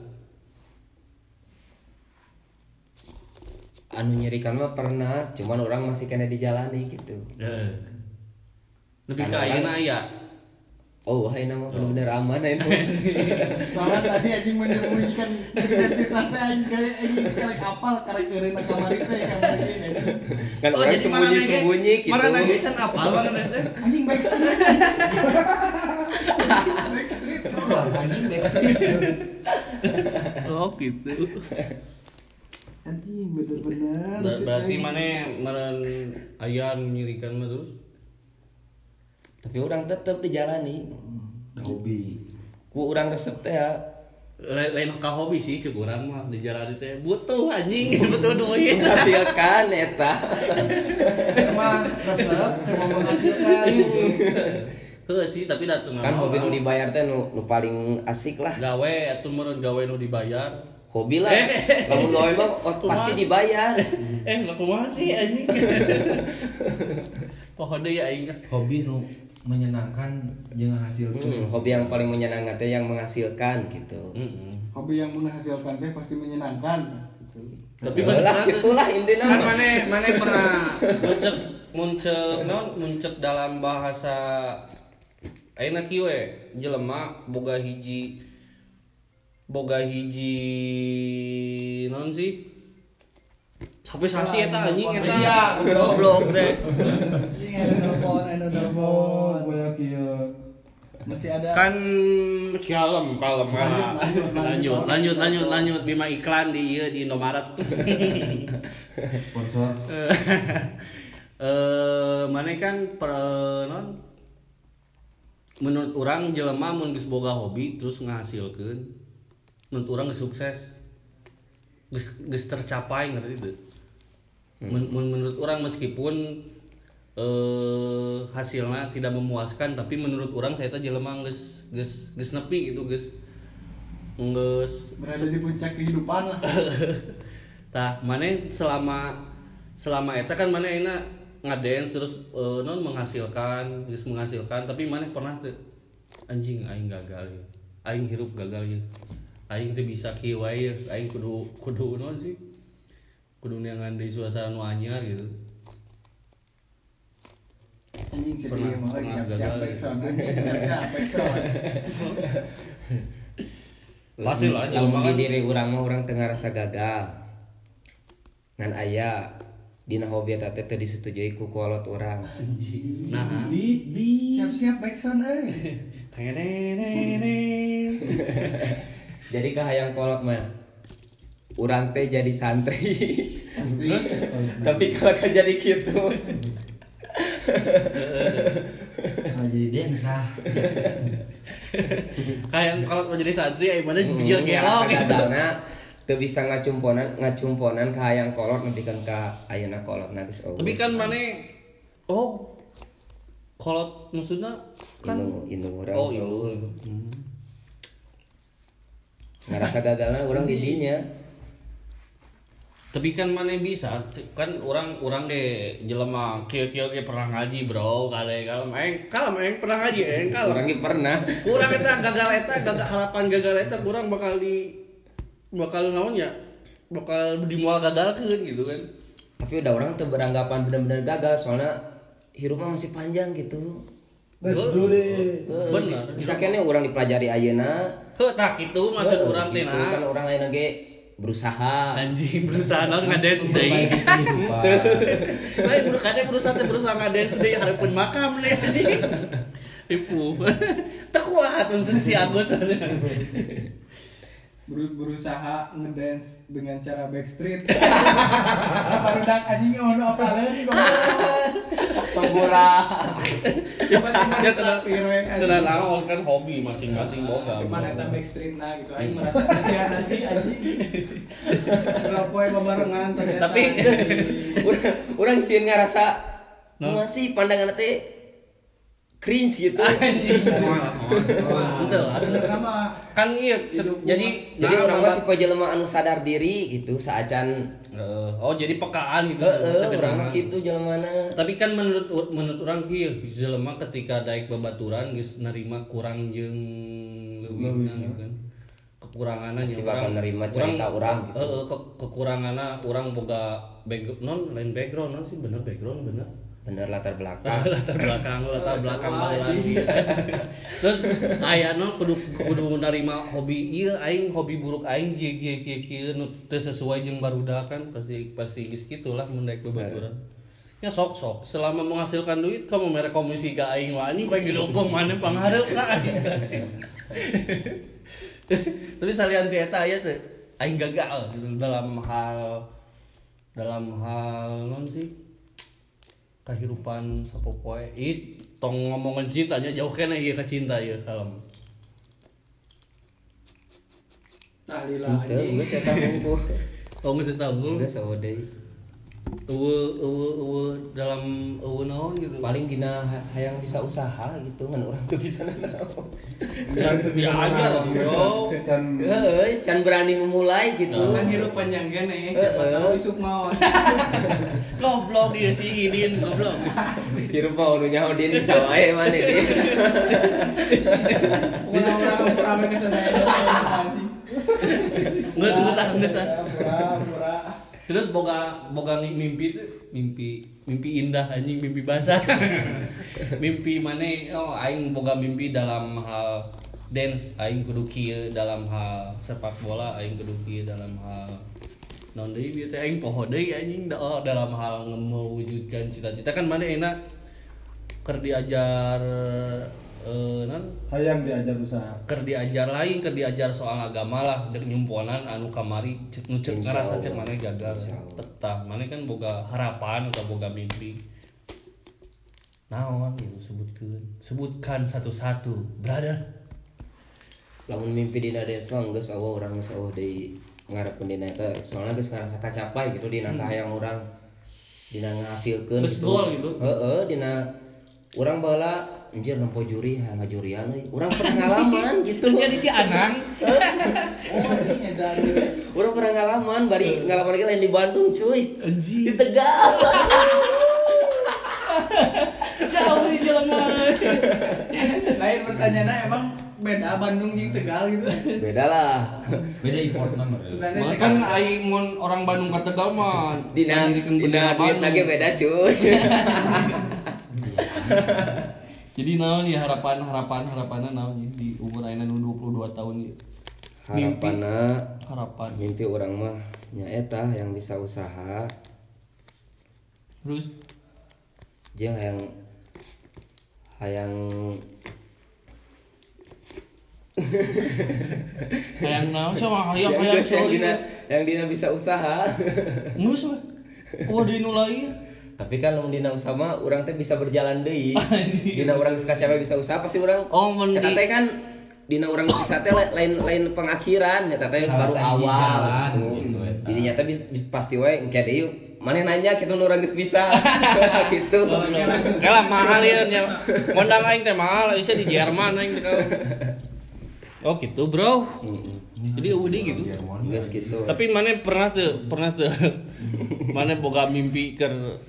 Anu nyerikan mah pernah cuman orang masih kena dijalani gitu Heeh. Lebih ke ayeuna orang- aya. oh hai nama bener-bener aman ini Soalnya tadi anjing menyembunyikan identitasnya anjing kayak anjing karek apal karek keureunan kamar itu ya kamar ini anjing. kan orang sembunyi sembunyi gitu Mana nage can apal mana nage. Anjing backstreet. backstreet coba anjing backstreet. Oh gitu. Anjing bener-bener. Ber- Berarti mana meren aya anu nyirikan mah terus? tapi orang tetap dijalani hobi ku orang resep teh ya Lain ka hobi sih cek urang mah di jalan itu butuh anjing butuh duit. menghasilkan eta mah resep ke mau menghasilkan. Sih tapi datang kan hobi nu dibayar teh nu, nu paling asik lah gawe atuh meureun gawe nu dibayar. Hobi lah kamu gawe mah oh, pasti dibayar Eh, nggak kumaha sih anjing. Pohon deui aing. hobi nu menyenangkan jeung hasil Hmm, hobi yang paling menyenangkan teh yang menghasilkan gitu Heeh. Hobi yang menghasilkan teh pasti menyenangkan. Tapi lah gitulah intinya kan mah. mana mana pernah muncul muncul non muncul dalam bahasa Aina kieu we jelema boga hiji boga hiji non sih? Sampai sasi eta anjing eta. Sia, goblok teh. Anjing ada telepon, ada Oh, telepon. gue kieu. Masih ada. Kan kalem kalem Lanjut, lanjut, lanjut lanjut. lanjut lanjut lanjut bima iklan di ieu di Indomaret. Sponsor. Eh mana kan per non? Menurut orang jelema mun geus boga hobi terus ngahasilkeun menurut orang sukses geus geus tercapai ngerti teu Men- men- menurut orang meskipun eh hasilnya tidak memuaskan tapi menurut orang saya teh jelema geus geus geus nepi gitu geus geus berada di puncak kehidupan lah. Tah, mana selama selama eta kan mana enak ngadance terus eh, non menghasilkan, geus menghasilkan, tapi mana pernah tuh anjing aing gagal ya. Aing hirup gagal ya. Aing teu bisa ya. Aing kudu kudu non sih. Kudu neangan di suasana anyar gitu. Anjing sedih backsound. anjing, Siap-siap backsound. Pasti lah, lamun di diri orang mah orang tengah rasa gagal ngan aya dina hobi eta teh teu disetujui ku kolot orang Nah, Di Siap-siap backsound euy. tengenenenen. jadi kahayang kolot mah orang teh jadi santri tapi kalau kan jadi gitu nah, jadi densa Kayak kalau mau jadi santri aing mana Hmm, bijil gelok gitu. teu bisa ngacumponan ngacumponan kahayang kolot nepikeun ka ayeuna kolot na geus eueuh. Tapi kan mana oh kolot maksudnya kan Indung indung urang oh seueuh. Iya. ngarasa gagalna urang di dinya Tapi kan mana bisa? Kan orang orang deh jelema kieu kieu ge pernah ngaji bro kale kalem aing kalem aing pernah ngaji aing kalem. urang ge pernah. Kurang eta gagal eta gagal harapan gagal eta kurang bakal di bakal naon ya? Bakal dimual gagalkeun gitu kan. tapi udah orang tuh beranggapan benar-benar gagal soalnya hirupnya masih panjang gitu Let's do it. Bener. bisa kene orang dipelajari ayeuna Heuh tah kitu maksud urang teh gitu kan orang ayeuna ge berusaha Anjing berusaha naon ngades deui. Baik budak kate berusaha teh berusaha ngades deui hareupeun makam nih anjing. Tipu. Teu kuat uncen si Agus. Ber- berusaha ngedance dengan cara backstreet. Baru dak anjing mau nu apa sih kok. pembura Tiba-tiba Ya diterapi we, anjing. tenan naon kan hobi masing-masing boga. Cuman eta backstreet nah gitu aing merasa ya nanti anjing. Kalau poe bebarengan ternyata. Tapi urang urang sieun ngarasa No. masih pandangan teh cringe gitu. Mah Kan iya jadi Jadi nah, orang mah babat- tipe jelema anu sadar diri gitu saacan Eh, oh jadi pekaan gitu. heeh Tapi urang mah nah. kitu jelemana. Tapi kan menurut menurut orang kieu jelema ketika daek babaturan geus nerima kurang jeung leuwihna gitu kan. Kekuranganna Pasti nya bakal nerima cerita urang gitu. Heeh, ke, kekuranganna urang boga background non lain background non sih bener background bener. Bener latar belakang. latar belakang latar belakang baheula lagi. Terus aya nu kudu kudu narima hobi ieu aing hobi buruk aing kieu kieu kieu kieu nu teu sesuai jeung barudak kan pasti pasti geus kitu lah mun daek babaturan ya sok sok. Selama menghasilkan duit kamu mere komisi ke aing mah. Anjing pengen didukung mana panghareup lah terus salian ti eta aya teh aing gagal. Gitu, dalam hal dalam hal non sih kehidupan sapopoe it tong ngomongin cintanya jauh kena ieu ka cinta ieu kalem nah lila anjing. geus eta hungkul. oh geus eta unggul Geus sawo deui. eueuh eueuh eueuh dalam eueuh naon gitu Paling dina ha- hayang bisa usaha gitu ngan urang teu bisa nanaon. ya aja bro Can can berani memulai gitu. kan hidup panjang gini siapa tahu isuk mau goblok dia sih giniin goblok Hirup mah nu nyaho dia bisa wae mane dia. orang-orang pura ke sana nggak nggak sah nggak sah terus boga boga mimpi tuh mimpi mimpi indah anjing mimpi basah. Mimpi mana? Oh aing boga mimpi dalam hal dance aing kudu dalam hal sepak bola aing kudu dalam hal non deui bieu teh aing poho deui anjing da- oh, dalam hal mewujudkan cita-cita. Kan mana enak keur diajar eh non hayang diajar usaha. ker diajar lain ker diajar soal agama lah. Dek nyumponan anu kamari cek nu cek Insya ngerasa cek mana gagal. Tetap. Mana kan boga harapan atau boga mimpi. Naon gitu sebutkan sebutkan satu-satu brother. Lamun mimpi dina desa mah geus eueuh urang geus deui ngarepkeun dina eta soalna geus ngarasa kacapai gitu dina kahayang urang dina ngahasilkeun Geus goal gitu. Heeh, dina urang baheula anjir nempo juri ha ngajurian euy. Urang pernah ngalaman gitu. jadi si anang oh edan Urang pernah ngalaman bari ngalaman lagi lain di Bandung cuy. Anjing. Di Tegal. jauh di jelema lain pertanyaannya emang beda Bandung jeung Tegal gitu Beda lah. Beda import nomor. Tegal kan aing mun orang Bandung ka Tegal mah Dina dina Bandung. lagi beda cuy. Jadi naon ya harapan harapan harapannya naon ya di umur ayeuna nu 22 tahun ya. Harapanna Harapan. mimpi orang mah nyaeta yang bisa usaha Terus jeung hayang hayang hayang naon sama hayang yang, hayang yang, sorry. dina, yang dina bisa usaha Nus weh. Oh di nu lain. tapi kan lamun dina usaha mah urang teh bisa berjalan deui dina urang geus kacape bisa usaha pasti urang Oh, mun eta di- teh kan dina urang bisa teh lain lain pengakhiran eta teh baru awal gitu. gitu, eta. jadi nyata pasti wae engke deui mana nanya kita nu urang geus bisa gitu Kalah mahal ya. Mondang aing teh mahal, isa di Jerman aing teh kalau. Oh gitu, Bro. Jadi udah gitu. geus gitu Tapi mana pernah tuh, pernah tuh. mana boga mimpi ker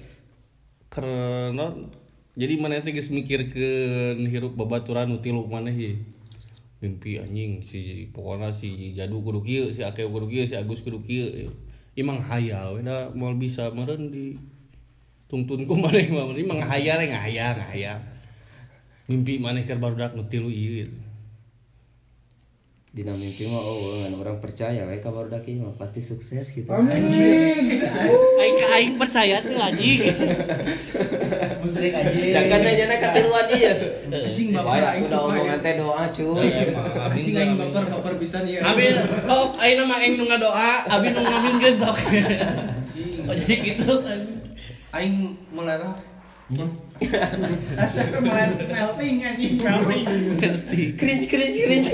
ker non. Jadi mana teh geus mikirkeun hirup babaturan nu tilu mana ye. Mimpi anjing si pokoknya si Jadu kudu kieu, si Akeu kudu kieu, si Agus kudu kieu. Imang hayal we da moal bisa meureun di tungtun ku maneh mah imang hayal we ngahayal ngahayal. Mimpi maneh keur barudak nu tilu ieu gitu. Dina mimpi mah oh ngan orang percaya wae ka barudak ieu mah pasti sukses gitu. Aing ka aing percaya tuh anjing. Musrik aja. dan kan nanya katiluan ieu Anjing, baper, aing udah suka, omongan ya. teh doa cuy. Anjing aing baper baper pisan ieu Abi, oh, aing mah aing nu ngadoa, abi nu ngaminkeun sok. Oh, jadi gitu aing melerah Asli melting melting anjing melting cringe cringe cringe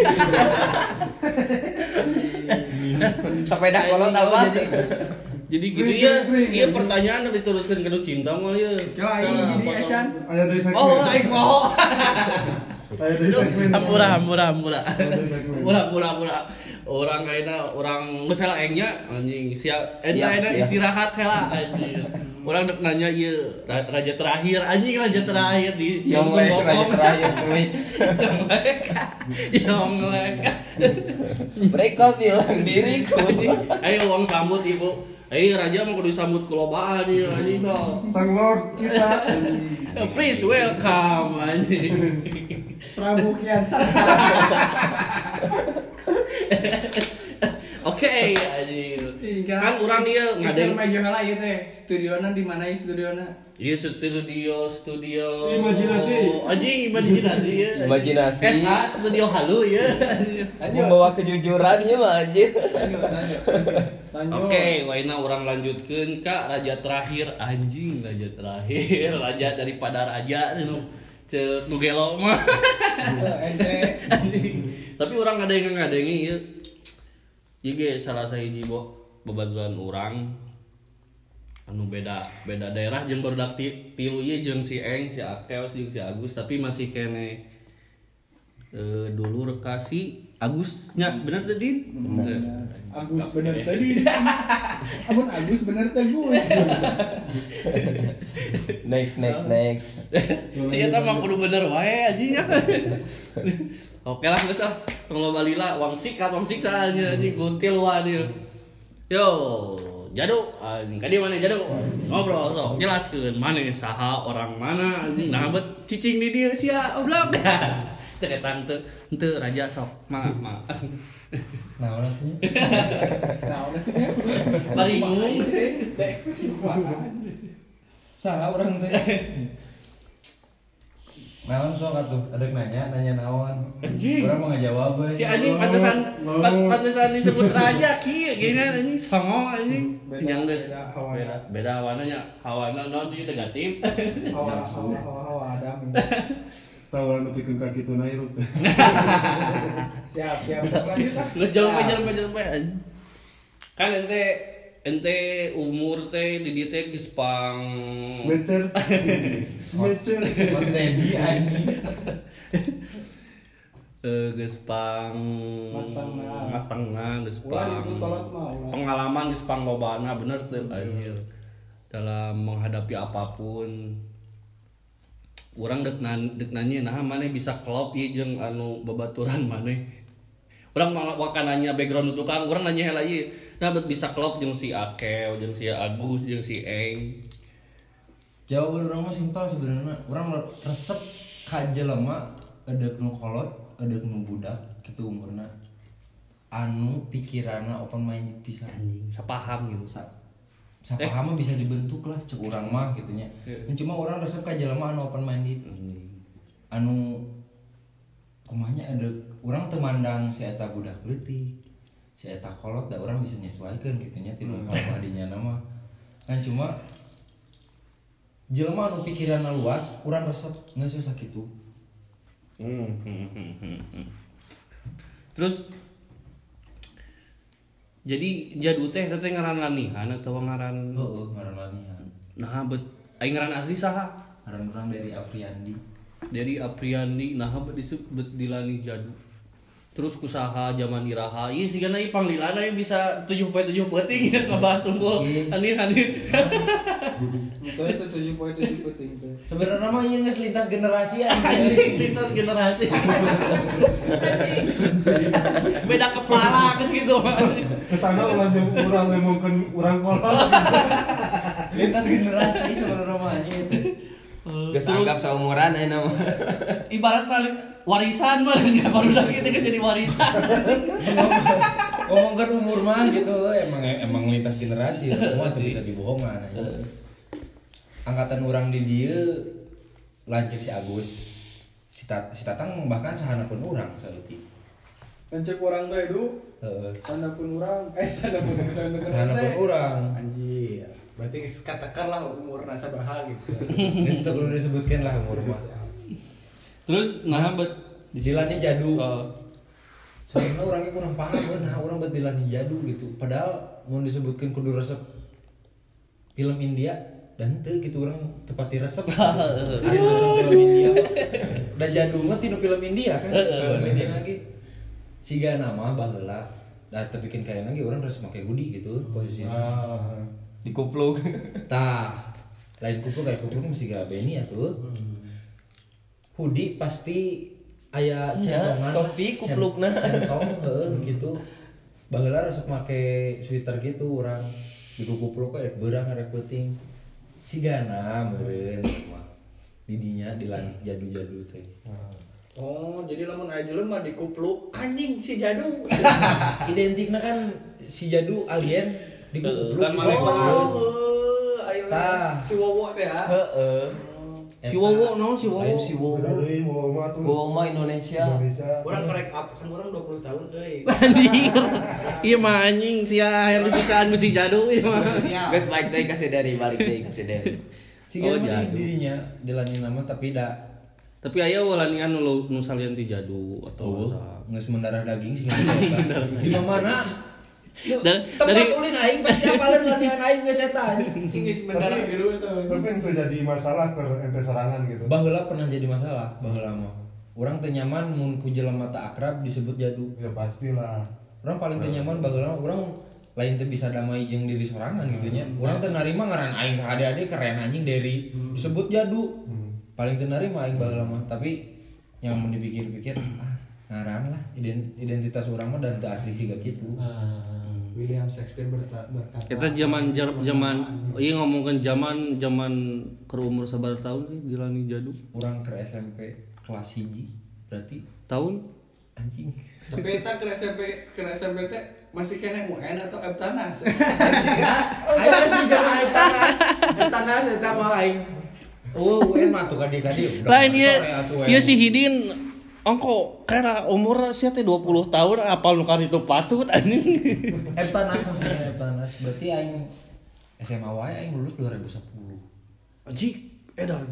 sepeda kolot apa Jadi gitu ya, iya pertanyaan diteruskan ke cinta mah ya. Coba ini jadi acan. Segmen. Oh, aing mau. Aya deui segmen. Hampura, hampura, hampura. Orang kayaknya orang misalnya aingnya anjing Siap, eta siap. istirahat heula anjing. Orang nanya ra- raja terakhir anjing raja terakhir di Yang lek raja terakhir. Yang lek. Yang lek. Mereka bilang diriku. Ayo uang sambut ibu. Ayo raja mau kudu disambut kelobaan ya anjing so. Sang Lord kita. Please welcome anjing. Prabu Kian Oke anjing. Iya. Kan orang dia Ngadeng ngadeng meja heula ieu teh. Studiona di mana studiona? Iya studio studio Imajinasi. anjing imajinasi ya Imajinasi. SA studio halu ya Membawa kejujuran ya mah anjir. Lanjut, lanjut. Lanjut. Oke, waina orang lanjutkan kak raja terakhir anjing raja terakhir raja daripada raja nu cek nu gelo mah Eh, Anjing. tapi orang ada yang ngadengi ya Ieu ge salah sahiji bo bebaturan orang anu beda beda daerah jeung barudak ti, tilu ieu jeung si Eng si Akeos jeung si Agus tapi masih kene eh dulu rekasi Agus nya bener tadi bener Agus bener tadi. Amun Agus bener teh Gus. Next next next. si eta mah kudu bener wae anjing Oke lah geus ah. Tong loba lila wang sikat wang siksa anjing anjing guntil wae dia. Yo, jadu anjing ka dieu mana jadu? Ngobrol sok jelaskeun mana saha orang mana anjing nah bet cicing di dieu sia oblok. Cek eta teu teu raja sok ma ma. Nah, orang tuh. Nah, udah teh. Baringung. Salah orang tuh. Naon sok atuh, ada nanya, nanya naon. Anjing. Orang mau ngajawab we. Si anjing pantesan pan- pantesan disebut raja kieu gini kan anjing songo anjing. Yang geus beda hawana. beda beda hawananya. Hawana naon jadi negatif. Hawa hawa hawa hawa adam. Tawaran nu pikeun ka kitu na hirup teh. Siap, siap. Lanjut ah. Terus jalan pe jalan pe jalan pe. Kan ente ente umur teh di dieu teh geus pang Mecer. Mecer. Teddy anjing. eh geus pang Matangna. matangna geus Ulah pang disebut kolot mah. ulah. pengalaman geus pang lobana bener teh anjir. Dalam menghadapi apa pun Urang dek nan dek nanya nah mana bisa klop ieu jeung anu babaturan mana Urang malah wakan nanya background tukang urang nanya heula ieu nah bet bisa klop jeung si Akeo jeung si Agus jeung si Eng Jawaban orang mah simpel sebenarnya. Orang resep kaja lama ada nu kolot, ada nu budak gitu umurna. Anu pikiranna open minded pisan. anjing sepaham gitu Sa sapahama bisa dibentuk lah cek urang mah gitunya. Dan cuma orang resep kaja lama anu open minded. Anjing. Anu kumanya ada orang temandang si eta budak leutik. Si eta kolot da orang bisa nyesuaikan gitunya ti Hmm. hmm. adinya nama. Kan cuma jelema anu pikiranna luas, urang resep geus susah. Hmm, hmm, hmm, hmm, hmm. Terus jadi jadu teh teh ngaran lanihan atau ngaran Heeh, ngaran lanihan. nah bet aing ngaran asli saha Ngaran urang dari Afriandi. dari Apriandi nah bet disebut dilani jadu terus kusaha zaman iraha iya sih karena panglilana ieu bisa tujuh poin tujuh penting ngebahas unggul Iya. hani Itu itu tujuh poin tujuh penting tuh. Sebenarnya mah geus lintas generasi anjing lintas generasi beda kepala kes gitu Ke sana ulah jeung urang ngomongkeun urang kolot. lintas generasi sebenarnya mah itu. Geus anggap saumuran ayeuna mah. ibarat paling warisan mah nggak baru dah kita kan jadi warisan ngomongkan umur mah gitu emang emang lintas generasi semua tuh bisa dibohongan aja. Angkatan orang di dia lancik si Agus si, Tat, si Tatang bahkan sahana pun orang saat itu Lancek orang teh itu, Heeh. sana pun orang, eh sana pun sana pun sahana pun orang Anjir. Berarti katakanlah umur nasa berhal gitu. Teu kudu disebutkan lah umur mah. Terus nah bet Dilani jadu. Eh, sebenarnya orangnya kurang paham nah orang buat dilani jadu gitu. Padahal mau disebutkan kudu resep film India dan teu gitu orang tepati resep udah jadul mah tina film India kan? Film India lagi. Siga nama da teu bikin kayak lagi orang harus pakai hoodie gitu posisinya. Ah, dikupluk. Tah lain kupluk kayak kupluk mesti gak beni ya tuh. Hoodie pasti aya Ya, centongan topi cen- kuplukna. centong gitu. Baheula resep make sweater gitu orang. Di kupluk kayak berang ada penting sigana meureun mah didinya di langit jadu-jadu teh Oh, jadi lamun aya jelema dikupluk anjing si jadu. identiknya kan si jadu alien di kupluk kan malaikat. Oh, ayo Tah. si Wowo teh ya. Heeh. Si Wowo no, si Wowo. Lain si Wowo. Wowo mah Indonesia. Indonesia. Orang korek up kan orang 20 tahun euy. Anjing. Iya mah anjing sia yang disisaan mesti jadu ieu mah. Guys balik deui kasih dari balik deui kasih dari. si Oh, jadu. dirinya di langit nama tapi dah Tapi aya walanian nu nu salian ti jadu atau Oh, nggak mendarah daging sih di mana Dan tempat dari ulin aing pasti apalan latihan aing geus eta Sing geus mendarah biru eta. tapi itu jadi masalah ke ente serangan gitu. Baheula pernah jadi masalah baheula mah. Urang teu nyaman mun ku jelema tak akrab disebut jadu. Ya pastilah. Urang paling teu nyaman baheula mah urang lain teu bisa damai jeung diri sorangan gitu nya. Urang teu narima ngaran aing sahade-ade keren anjing dari disebut jadu. Hmm. paling teu narima aing baheula mah tapi yang mau dipikir-pikir ah ngaran lah ident- identitas urang mah dan teu asli siga kitu William Shakespeare berta- berkata. kita zaman zaman iya ngomongin zaman zaman ke umur sabar tahun sih dilani jadu. urang ke SMP kelas 1 berarti Tahun anjing Tapi eta ke SMP ke SMP teh masih kena UN atau Eptanas. Ayo sih jangan tanas, tanas eta mah aing. Oh, UN mah tuh kadi-kadi. Lain ieu ieu si Hidin ongko kira umur sia teh 20 tahun apal nu kan itu patut anjing. Eptanas maksudnya Eptanas. Berarti aing SMA wae aing lulus 2010. Anjing edan.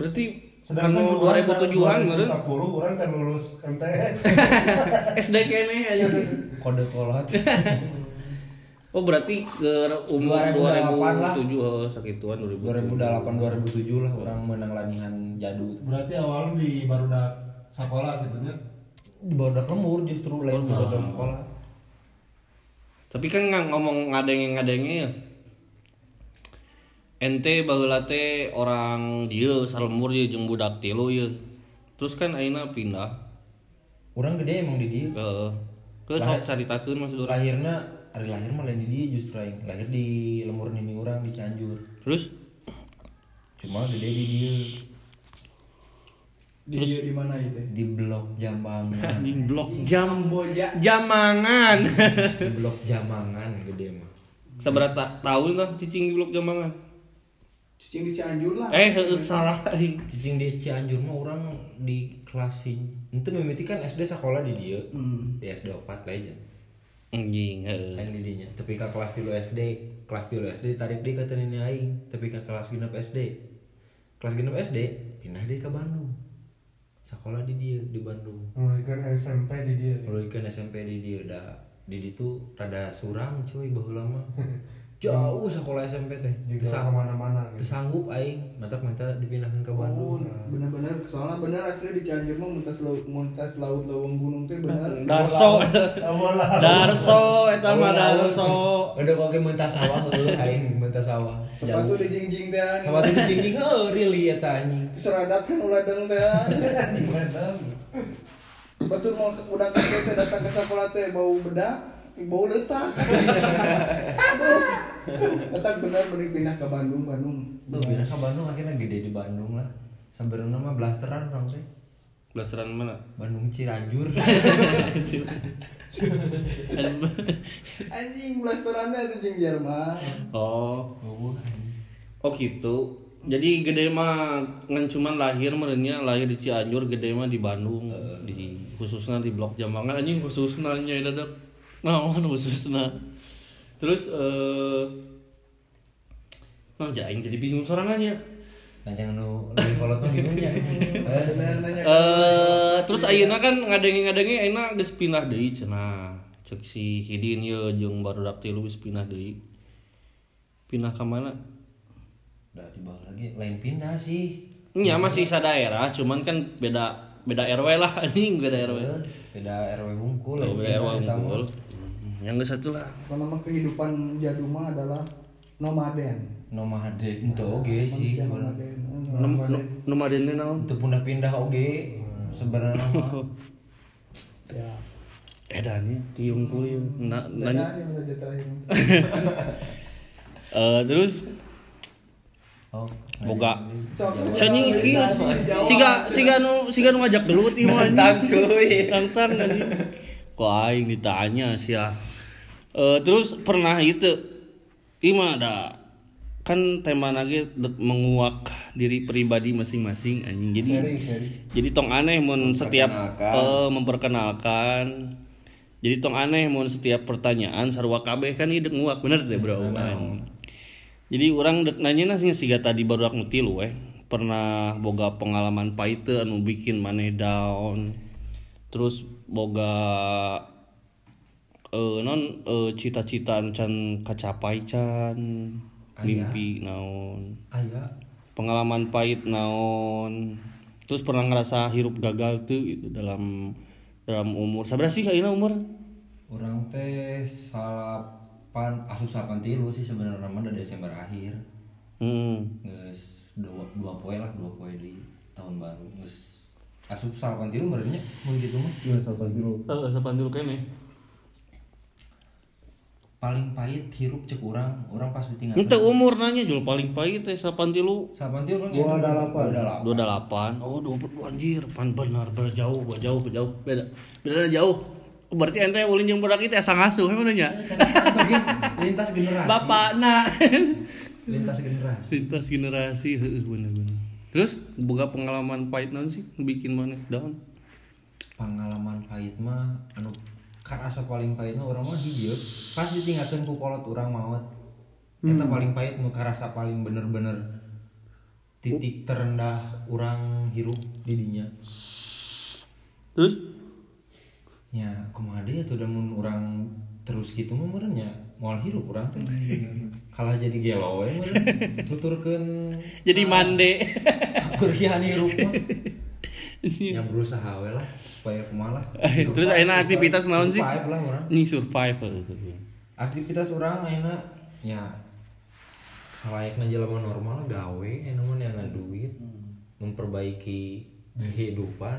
Berarti sedangkan anu orang 2007-an meureun 2010 orang kan lulus MTS SD kene anjing. Kode kolot. Oh berarti ke umur 2008 lah. 2007 oh, sakituan 2007. 2008 2007 lah orang menang lanihan jadu. berarti awalnya di barudak sekolah gitu nya Di bawah lemur justru lain di bawah sekolah. Tapi kan nggak ngomong ngadenge-ngadenge ya. Ente baheula teh orang dieu salemur ye jeung budak tilu ye. Terus kan ayeuna pindah Orang gede emang di dia. ke ke sok caritakeun maksud urang. Lahirna hari lahir mah lain di dia justru aing. Lahir di lemur nini orang di Cianjur. Terus Cuma gede di dia Di di mana itu? di blok Jambangan. anjing blok jam Kamboja. jamangan. di blok Jamangan gede mah. Seberapa tahun lah cicing di blok jamangan? Cicing di Cianjur lah. Eh, heueuh salah. Cicing di Cianjur mah orang di kelas itu mimiti kan SD sekolah di dia Hmm. di SD 4 legend Anjing, heeh. di dinya tapi ke kelas 3 SD kelas 3 SD tarik dia ke nenek aing tapi ke kelas genep SD kelas genep SD pindah deh ke Bandung sekolah di dia di Bandung. Mulaikan SMP di dia mulai kan SMP di dia udah di itu rada surang cuy baheula mah jauh sekolah SMP teh. Teu ke mana-mana gitu. sanggup aing mantap minta dipindahkan ke Oh, Bandung bener-bener soalnya bener asli di Cianjur mah muntas laut muntas laut lawang gunung teh bener. Darso. Darso. Eta mah Darso. udah pakai mentah sawah heuh aing mentah sawah Sepatu di jingjing teh. Sama tuh dicingking heuh really eta anjing. Seradat kan uladeng teh. Betul mau udah kakek teh datang ke sekolah teh bau bedak, bau letak. Aduh. Letak bener beri pindah ke Bandung, Bandung. Tuh pindah ke Bandung akhirnya gede di Bandung lah. Sabarna mah blasteran orang teh. Blasteran mana? Bandung Ciranjur. Anjing blasterannya itu jing Jerman. Oh. Oh gitu. Jadi gede mah ngan cuman lahir merenya lahir di Cianjur, gede mah di Bandung, di khususnya di Blok Jambangan anjing khususnya nya dadak. Naon khususnya. Terus eh Nah, jaing jadi bingung sorangannya. Jangan nu lagi kolot mah bingungnya. Eh. Eh terus ayeuna kan ngadenge-ngadenge ayeuna geus pindah deui cenah. Cek si Hidin ye jeung barudak tilu geus pindah deui. pindah ke mana udah di bawah lagi lain pindah sih Iya masih sa daerah, cuman kan beda beda RW lah anjing beda RW. beda RW Hungkul Oh, beda RW unggul. Yang ke satu lah. Kalau nama kehidupan jaduma adalah nomaden. nomaden itu oge sih nomaden. Nu- Nomaden teh naon? itu pindah-pindah oge sebenarnya Ya. Edan ya, di unggul ya. Na, Beda nanya. Eh, terus oh boga Cok, Sanya kieu siga siga nu siga nu ngajak gelut ieu mah Nantang, cuy. Nantang anjing. Kok aing ditanya sia. Eh terus pernah itu ieu mah ada. Kan tema lagi menguak diri pribadi masing-masing anjing. Jadi jadi tong aneh mun setiap eh, memperkenalkan. Jadi tong aneh mun setiap pertanyaan sarua kabeh kan ieu dek nguak bener teh bro? Anjing. Jadi orang dek nanya nasi siga tadi baru aku tilu eh. Pernah boga pengalaman pahit anu bikin maneh down terus boga eh non eh, cita-cita anu can kacapai can mimpi naon. Aya pengalaman pahit naon. Terus pernah ngerasa hirup gagal tuh gitu dalam dalam umur. Sabar sih ayeuna umur? Orang teh salapan asup salapan tilu sih sebenarnya. Mah dari Desember akhir. Hmm. Geus dua dua poe lah dua poe di tahun baru. Geus asup salapan tilu merenya mun gitu mah. Ya, sabar dulu. Eh, sapan dulu kene paling pahit hirup cek orang orang pas ditinggal Ente umur nanya jual paling pahit teh sapan tilu. Salapan tilu kan Dua delapan. dua delapan dua delapan oh dua puluh anjir. Pan benar berjauh jauh jauh beda beda jauh. Berarti ente ulin jeung budak itu asa ngasuh emang nanya? Lintas generasi. Bapak nak. Lintas generasi. Lintas generasi heeh bener bener terus boga pengalaman pahit naon sih? Bikin mana? Down pengalaman pahit mah anu kan asa paling pahit mah orang mah hijau pas ditinggalkan ku kolot orang maut. Eta paling pahit nu karasa paling bener-bener titik terendah orang hirup di dinya. Terus? Ya kumaha deui atuh da mun urang terus gitu mah meureun nya moal hirup urang teh. Kalah jadi gelo we tuturkeun jadi mande. kurian hirup mah ya berusaha we lah supaya kumaha lah. Terus ayeuna aktivitas naon sih? Survive lah urang ini survive. Aktivitas orang ayeuna ya salayakna jelema normal gawe anu mah yang duit memperbaiki kehidupan.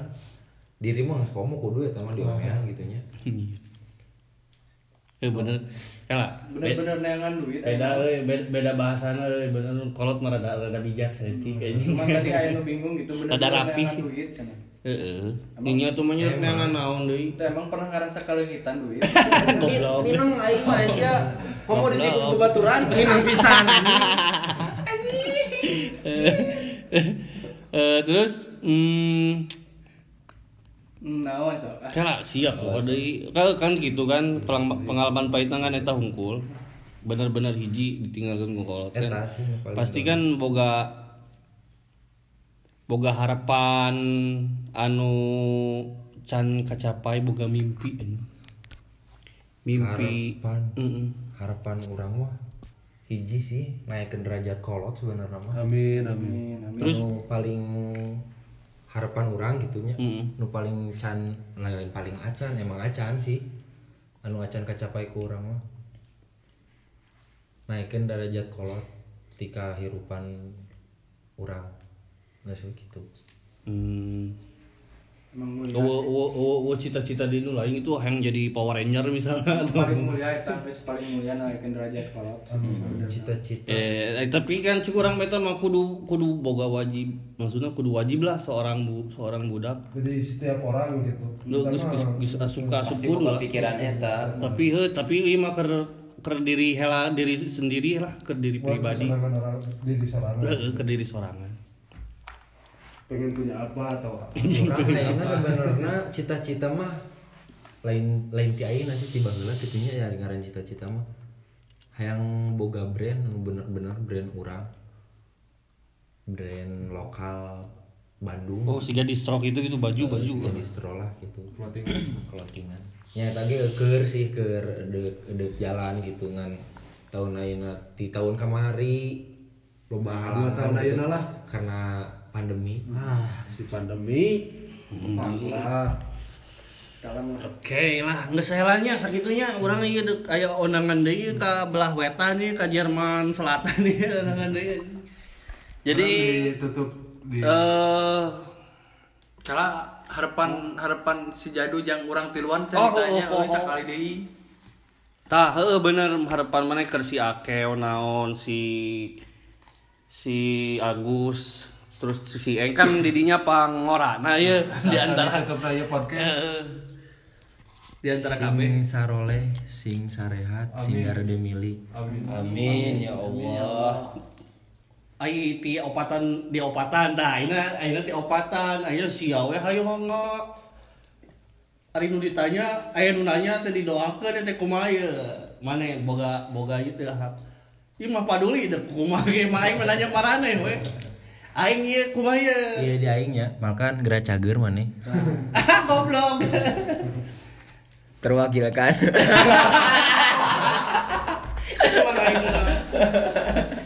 Diri mah komo kudu eta mah diomean gitu nya Iya. Eh bener. Kala. Bener-bener neangan duit. Beda euy, beda, beda bahasana euy, bener kolot mah rada rada bijak saeutik kayaknya. Cuma tadi aya nu bingung gitu bener-bener Ada rapi. duit cenah. Heeh. Nya tuh mah neangan naon deui. Itu emang pernah ngerasa kaleungitan duit. Goblok. Minum aing mah sia komoditi Goblok. bebaturan minum pisan. Eh terus hmm Kala siap kok deui. Kan kan gitu kan pelang- pengalaman pahit kan eta hungkul. Bener-bener hiji ditinggalkan kolot kan. Pasti kan boga boga harapan anu can kacapai boga mimpi mimpi harapan Mm-mm. harapan orang mah hiji sih naik ke derajat kolot sebenarnya mah Amin, amin. Terus? Anu paling harapan orang gitunya Mm. nu paling can lain paling acan emang acan sih. Anu acan kacapai ku urang mah. Naikkan derajat kolot ketika hirupan orang. Nggak sih gitu. Hmm. Emang mulia. Wo, wo, wo, wo cita-cita di nu lain itu yang jadi Power Ranger misalnya. Atau paling mulia eta geus paling mulia naikeun derajat kolot. cita-cita. Eh eh, tapi kan cukurang beta mah kudu kudu boga wajib. Maksudnya kudu wajib lah seorang bu seorang budak. Jadi setiap orang gitu. lu geus geus geus asuka asup kudu lah. pikiran eta. tapi he tapi ieu mah keur keur diri hela diri sendiri lah keur diri pribadi. orang diri sorangan. Diri sorangan Pengen punya apa atau kayaknya sebenarnya cita-cita mah lain lain ti ayeuna sih tiba heula kitunya ya ngaran cita-cita mah. Hayang boga brand nu bener-bener brand urang. Brand lokal Bandung. Oh siga di stroke itu gitu baju baju. Siga distro lah gitu. Clothing. clothingan. Ya tadi keur sih keur dek dek jalan gitu ngan tahun ayeuna di tahun kamari. Loba halangan tahun gitu. ayeuna lah. karena pandemi Nah, si pandemi. Lah. Dalam Oke lah, nggak salahnya sakitunya orang ieu dek aya onangan deui ka belah wetan ieu ka Jerman Selatan ieu onangan deui. Jadi ditutup di eh Salah harapan harapan si Jadu yang orang tiluan Oh, ceritanya oh, oh, oh, oh. sekali deui. tah heueuh bener harapan mana keur si Akeo naon si si Agus terus si Eng kan didinya pangorana ieu di antara Podcast. Di antara kami. Sing saroleh sing sarehat sing garede milik. Amin. Amin ya Allah. Ai ti opatan di opatan tah ayeuna ayeuna ti opatan. Ayeuna sia we hayu nga Ari nu ditanya aya nu nanya teh didoakeun teh kumaha ye mane boga boga teh harap. Ieu mah paduli deh kumaha aing mah nanya marane we Aing kumaha ye iya di aing ya. Makan gera cager maneh Ah, goblok. Terwakilkan.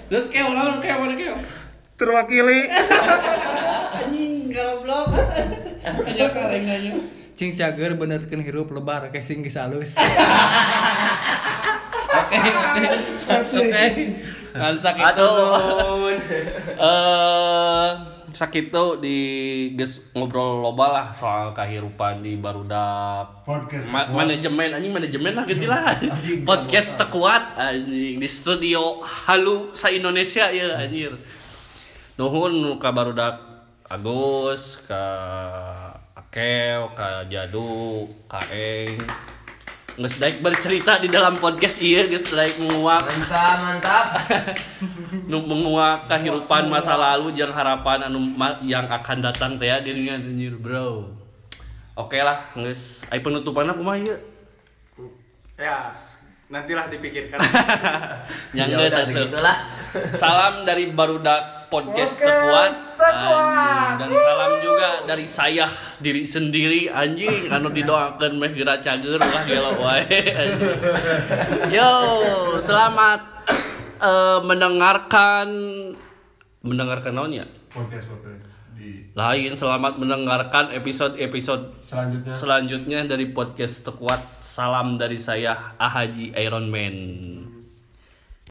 Terus kayak orang kayak mana kayak terwakili. Anjing goblok. Aja Cing cager benerkeun hirup lebar kayak sing geus halus. Oke. Kan sakit Eh, sakit tuh di geus ngobrol loba lah soal kehidupan di barudak. Podcast Ma- tekuat. manajemen anjing manajemen lah ganti lah. Podcast tekuat anjing di studio Halu sa Indonesia ya anjir. Nuhun ka barudak Agus, ka Akeo, ka Jadu, ka Eng. Nges daik bercerita di dalam podcast iya geus daik menguak Mantap, mantap. nu menguak kehidupan masa lalu jeung harapan anu yang akan datang teh ya dirinya anjir bro. Oke lah, geus. Ai penutupanna kumaha ieu? ya, nantilah dipikirkan. Yang Ya geus udah, atuh. begitulah. Salam dari Barudak Podcast Tekuat Anjing. dan salam juga dari saya diri sendiri anjing anu didoakeun meh geura cager lah gelo wae. Yo, selamat eh, mendengarkan mendengarkan naon ya? Podcast podcast Lain selamat mendengarkan episode-episode selanjutnya. selanjutnya dari podcast Tekuat. Salam dari saya Ahaji Iron Man.